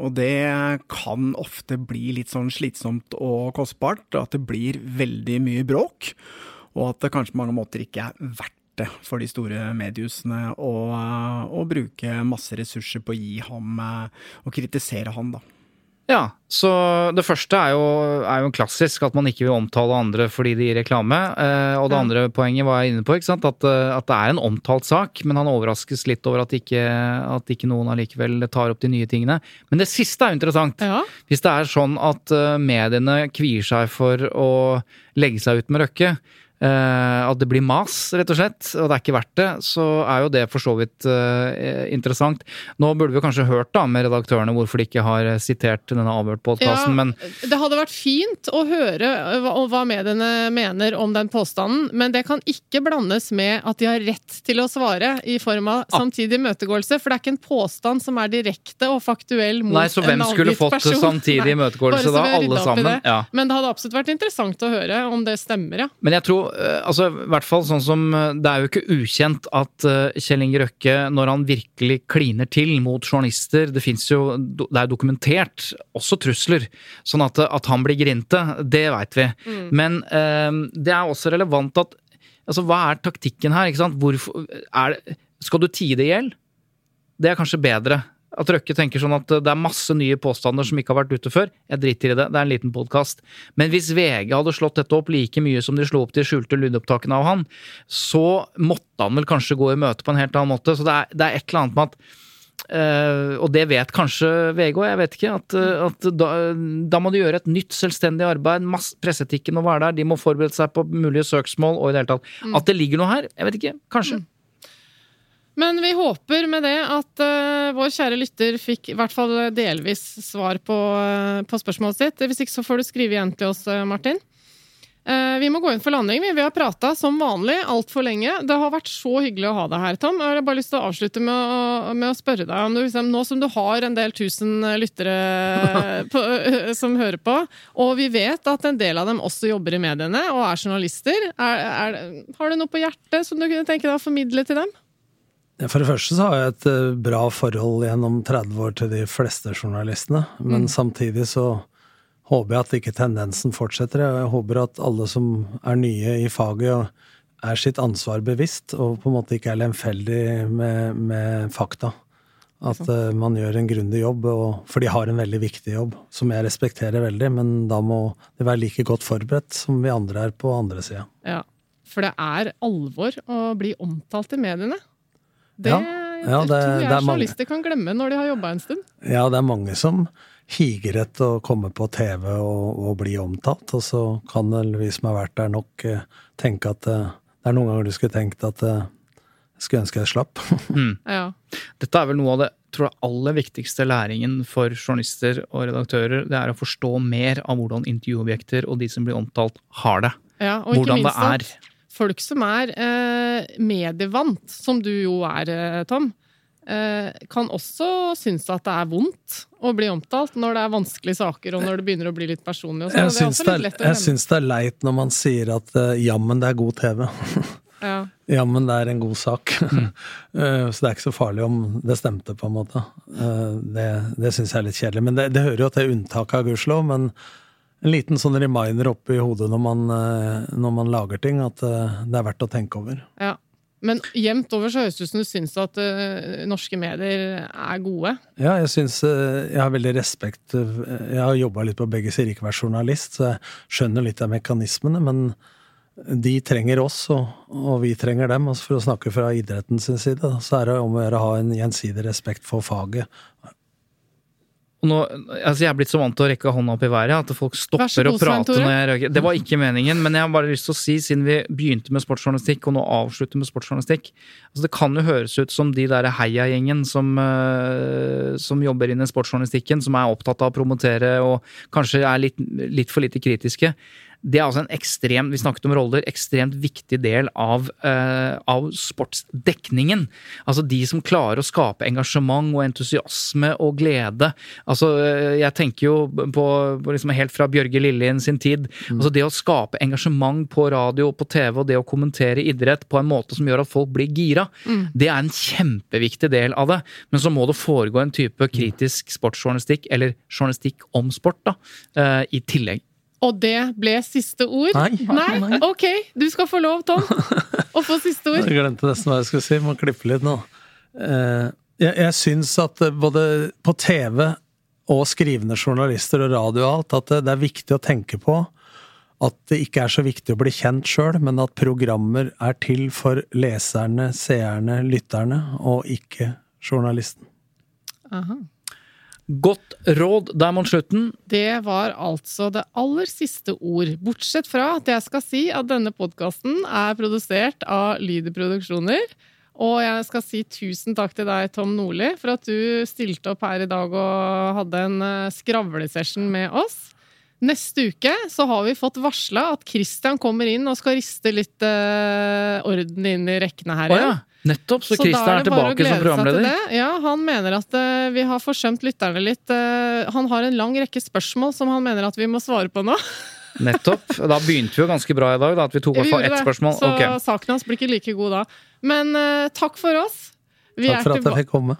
og det kan ofte bli litt sånn slitsomt og kostbart. At det blir veldig mye bråk, og at det kanskje på mange måter ikke er verdt det for de store mediehusene å, bruke masse ressurser på å gi ham og kritisere han, da. Ja, så det første er jo, er jo klassisk, at man ikke vil omtale andre fordi de gir reklame. Eh, og det ja. andre poenget var jeg inne på, at, eh, at, det er en omtalt sak, men han overraskes litt over at ikke, at ikke noen allikevel tar opp de nye tingene. Men det siste er jo interessant. Ja. Hvis det er sånn at eh, mediene kvier seg for å legge seg ut med Røkke, at det blir mas, rett og slett, og det er ikke verdt det, så er jo det for så vidt uh, interessant. Nå burde vi kanskje hørt da med redaktørene hvorfor de ikke har sitert denne avhørt-podkasten, ja, men Det hadde vært fint å høre hva, hva mediene mener om den påstanden, men det kan ikke blandes med at de har rett til å svare i form av samtidig imøtegåelse, for det er ikke en påstand som er direkte og faktuell mot en avgitt person. Nei, så hvem skulle fått person? samtidig imøtegåelse da? Alle sammen? Det. Ja. Men det hadde absolutt vært interessant å høre om det stemmer, ja. Men jeg tror Eh, altså, i hvert fall sånn som eh, Det er jo ikke ukjent at uh, Kjell Inge Røkke, når han virkelig kliner til mot journalister Det fins jo Det er dokumentert også trusler. Sånn at, at han blir grinte, det veit vi. Mm. Men det er også relevant at Altså, hva er taktikken her? Ikke sant? Hvorfor er det, Skal du tie det i hjel? Det er kanskje bedre at Røkke tenker sånn at det er masse nye påstander som ikke har vært ute før. Jeg driter i det, det er en liten podkast. Men hvis VG hadde slått dette opp like mye som de slo opp de skjulte lydopptakene av han, så måtte han vel kanskje gå i møte på en helt annen måte. Så det er, det er et eller annet med at Uh, og det vet kanskje VG òg, jeg vet ikke. At, uh, at da, da, må de gjøre et nytt selvstendig arbeid. Masse, presseetikken må være der, de må forberede seg på mulige søksmål og i det hele tatt. Mm. At det ligger noe her, jeg vet ikke. Kanskje. Mm. Men vi håper med det at uh, vår kjære lytter fikk i hvert fall delvis svar på, uh, på, spørsmålet sitt. Hvis ikke så får du skrive igjen til oss, uh, Martin. vi må gå inn for landing. Vi, vi har prata som vanlig altfor lenge. Det har vært så hyggelig å ha deg her, Tom. Jeg har bare lyst til å avslutte med å, med å spørre deg om du, liksom, Nå som du har en del tusen lyttere på, som hører på, og vi vet at en del av dem også jobber i mediene og er journalister, er, er, har du noe på hjertet som du kunne tenke deg å formidle til dem? For det første så har jeg et eh, bra forhold gjennom 30 år til de fleste journalistene. Men mm. samtidig så håper jeg at ikke tendensen fortsetter. Jeg håper at alle som er nye i faget, er sitt ansvar bevisst, og på en måte ikke er lemfeldig med, med fakta. At uh, man gjør en grundig jobb, og, for de har en veldig viktig jobb, som jeg respekterer veldig, men da må de være like godt forberedt som vi andre er på andre sida. Ja, for det er alvor å bli omtalt i mediene. Det, ja, ja, det, tror jeg journalister kan glemme når de har jobba en stund. Ja, det er mange som higer etter å komme på TV og, og, bli omtalt. Og så kan vel vi som har vært der nok, eh, tenke at eh, det er noen ganger du skulle tenkt at jeg eh, skulle ønske jeg slapp. mm. ja. Dette er vel noe av det tror jeg, aller viktigste læringen for journalister og redaktører. Det er å forstå mer av hvordan intervjuobjekter og de som blir omtalt, har det. Ja, og hvordan det er. At folk som er eh, medievant, som du jo er, eh, Tom, eh, kan også synes at det er vondt å bli omtalt når det er vanskelige saker, og når det begynner å bli litt personlig. jeg syns det, er, det er leit når man sier at eh, jammen, det er god TV. Ja. Ja, men det er en god sak. Eh, så det er ikke så farlig om det stemte, på en måte. Eh, Det, det syns jeg er litt kjedelig. Men det, det hører jo til unntaket, gudskjelov. Men en liten sånn reminder oppi hodet når man, eh, når man lager ting, at eh, det er verdt å tenke over. Ja. Men jevnt over så høres det ut som du syns at uh, norske medier er gode. Ja, jeg syns Jeg har veldig respekt Jeg har jobba litt på begge sider, ikke vært journalist, så jeg skjønner litt av mekanismene, men de trenger oss, og, og vi trenger dem. Og for å snakke fra idrettens side, da, så er det om å gjøre å ha en gjensidig respekt for faget. Og nå, altså jeg er blitt så vant til å rekke hånda opp i været at folk stopper å prate når jeg røker. Det var ikke meningen, men jeg har bare lyst til å si, siden vi begynte med sportsjournalistikk, og nå avslutter med sportsjournalistikk altså Det kan jo høres ut som de der heiagjengen som, eh, som jobber inn i sportsjournalistikken, som er opptatt av å promotere og kanskje er litt, litt for lite kritiske. Det er altså en ekstrem, vi snakket om roller, ekstremt viktig del av, uh, av sportsdekningen. Altså de som klarer å skape engasjement og entusiasme og glede. Altså, eh, jeg tenker jo på, på liksom helt fra Bjørge Lillien sin tid. Altså det å skape engasjement på radio og på TV, og det å kommentere idrett på en måte som gjør at folk blir gira, det er en kjempeviktig del av det. Men så må det foregå en type kritisk sportsjournalistikk, eller journalistikk om sport, da, uh, i tillegg. Og det ble siste ord. Nei. Nei? Ok, du skal få lov, Tom, å få siste ord. Jeg glemte nesten hva jeg skulle si. Må klippe litt nå. Eh, Jeg, jeg syns at eh, både på TV og skrivende journalister og radio og alt, at det, det er viktig å tenke på at det ikke er så viktig å bli kjent sjøl, men at programmer er til for leserne, seerne, lytterne, og ikke journalisten. Aha. Godt råd der mot slutten. Det var altså det aller siste ord. Bortsett fra at jeg skal si at denne podkasten er produsert av Lyder Produksjoner. Og jeg skal si tusen takk til deg, Tom Nordli, for at du stilte opp her i dag og hadde en eh, skravlesession med oss. Neste uke så har vi fått varsla at Christian kommer inn og skal riste litt eh, orden inn i rekkene her Oh, ja. Nettopp, så så Christian er tilbake som programleder. til. Ja, han mener at uh, vi har forsømt lytterne litt. Uh, han har en lang rekke spørsmål som han mener at vi må svare på nå. Nettopp. Da begynte vi jo ganske bra i dag, da, at vi tok i hvert fall ett spørsmål. Så okay. saken hans blir ikke like god da. Men uh, takk for oss. Vi Takk for er at jeg fikk komme.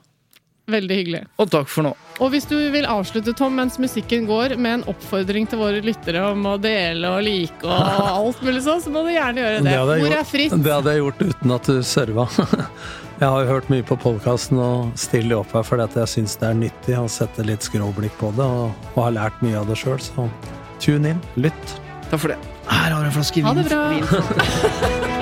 Veldig hyggelig. Og takk for nå. Og hvis du vil avslutte, Tom, mens musikken går, med en oppfordring til våre lyttere om å dele og like og alt mulig sånn, så må du gjerne gjøre det. det Hvor er fritt? Det hadde jeg gjort uten at du serva. Jeg har jo hørt mye på podkasten og stiller opp her fordi at jeg syns det er nyttig å sette litt skråblikk på det, og, og har lært mye av det sjøl, så tune in, lytt. Takk for det. Her har du en flaske vin. Ha det bra.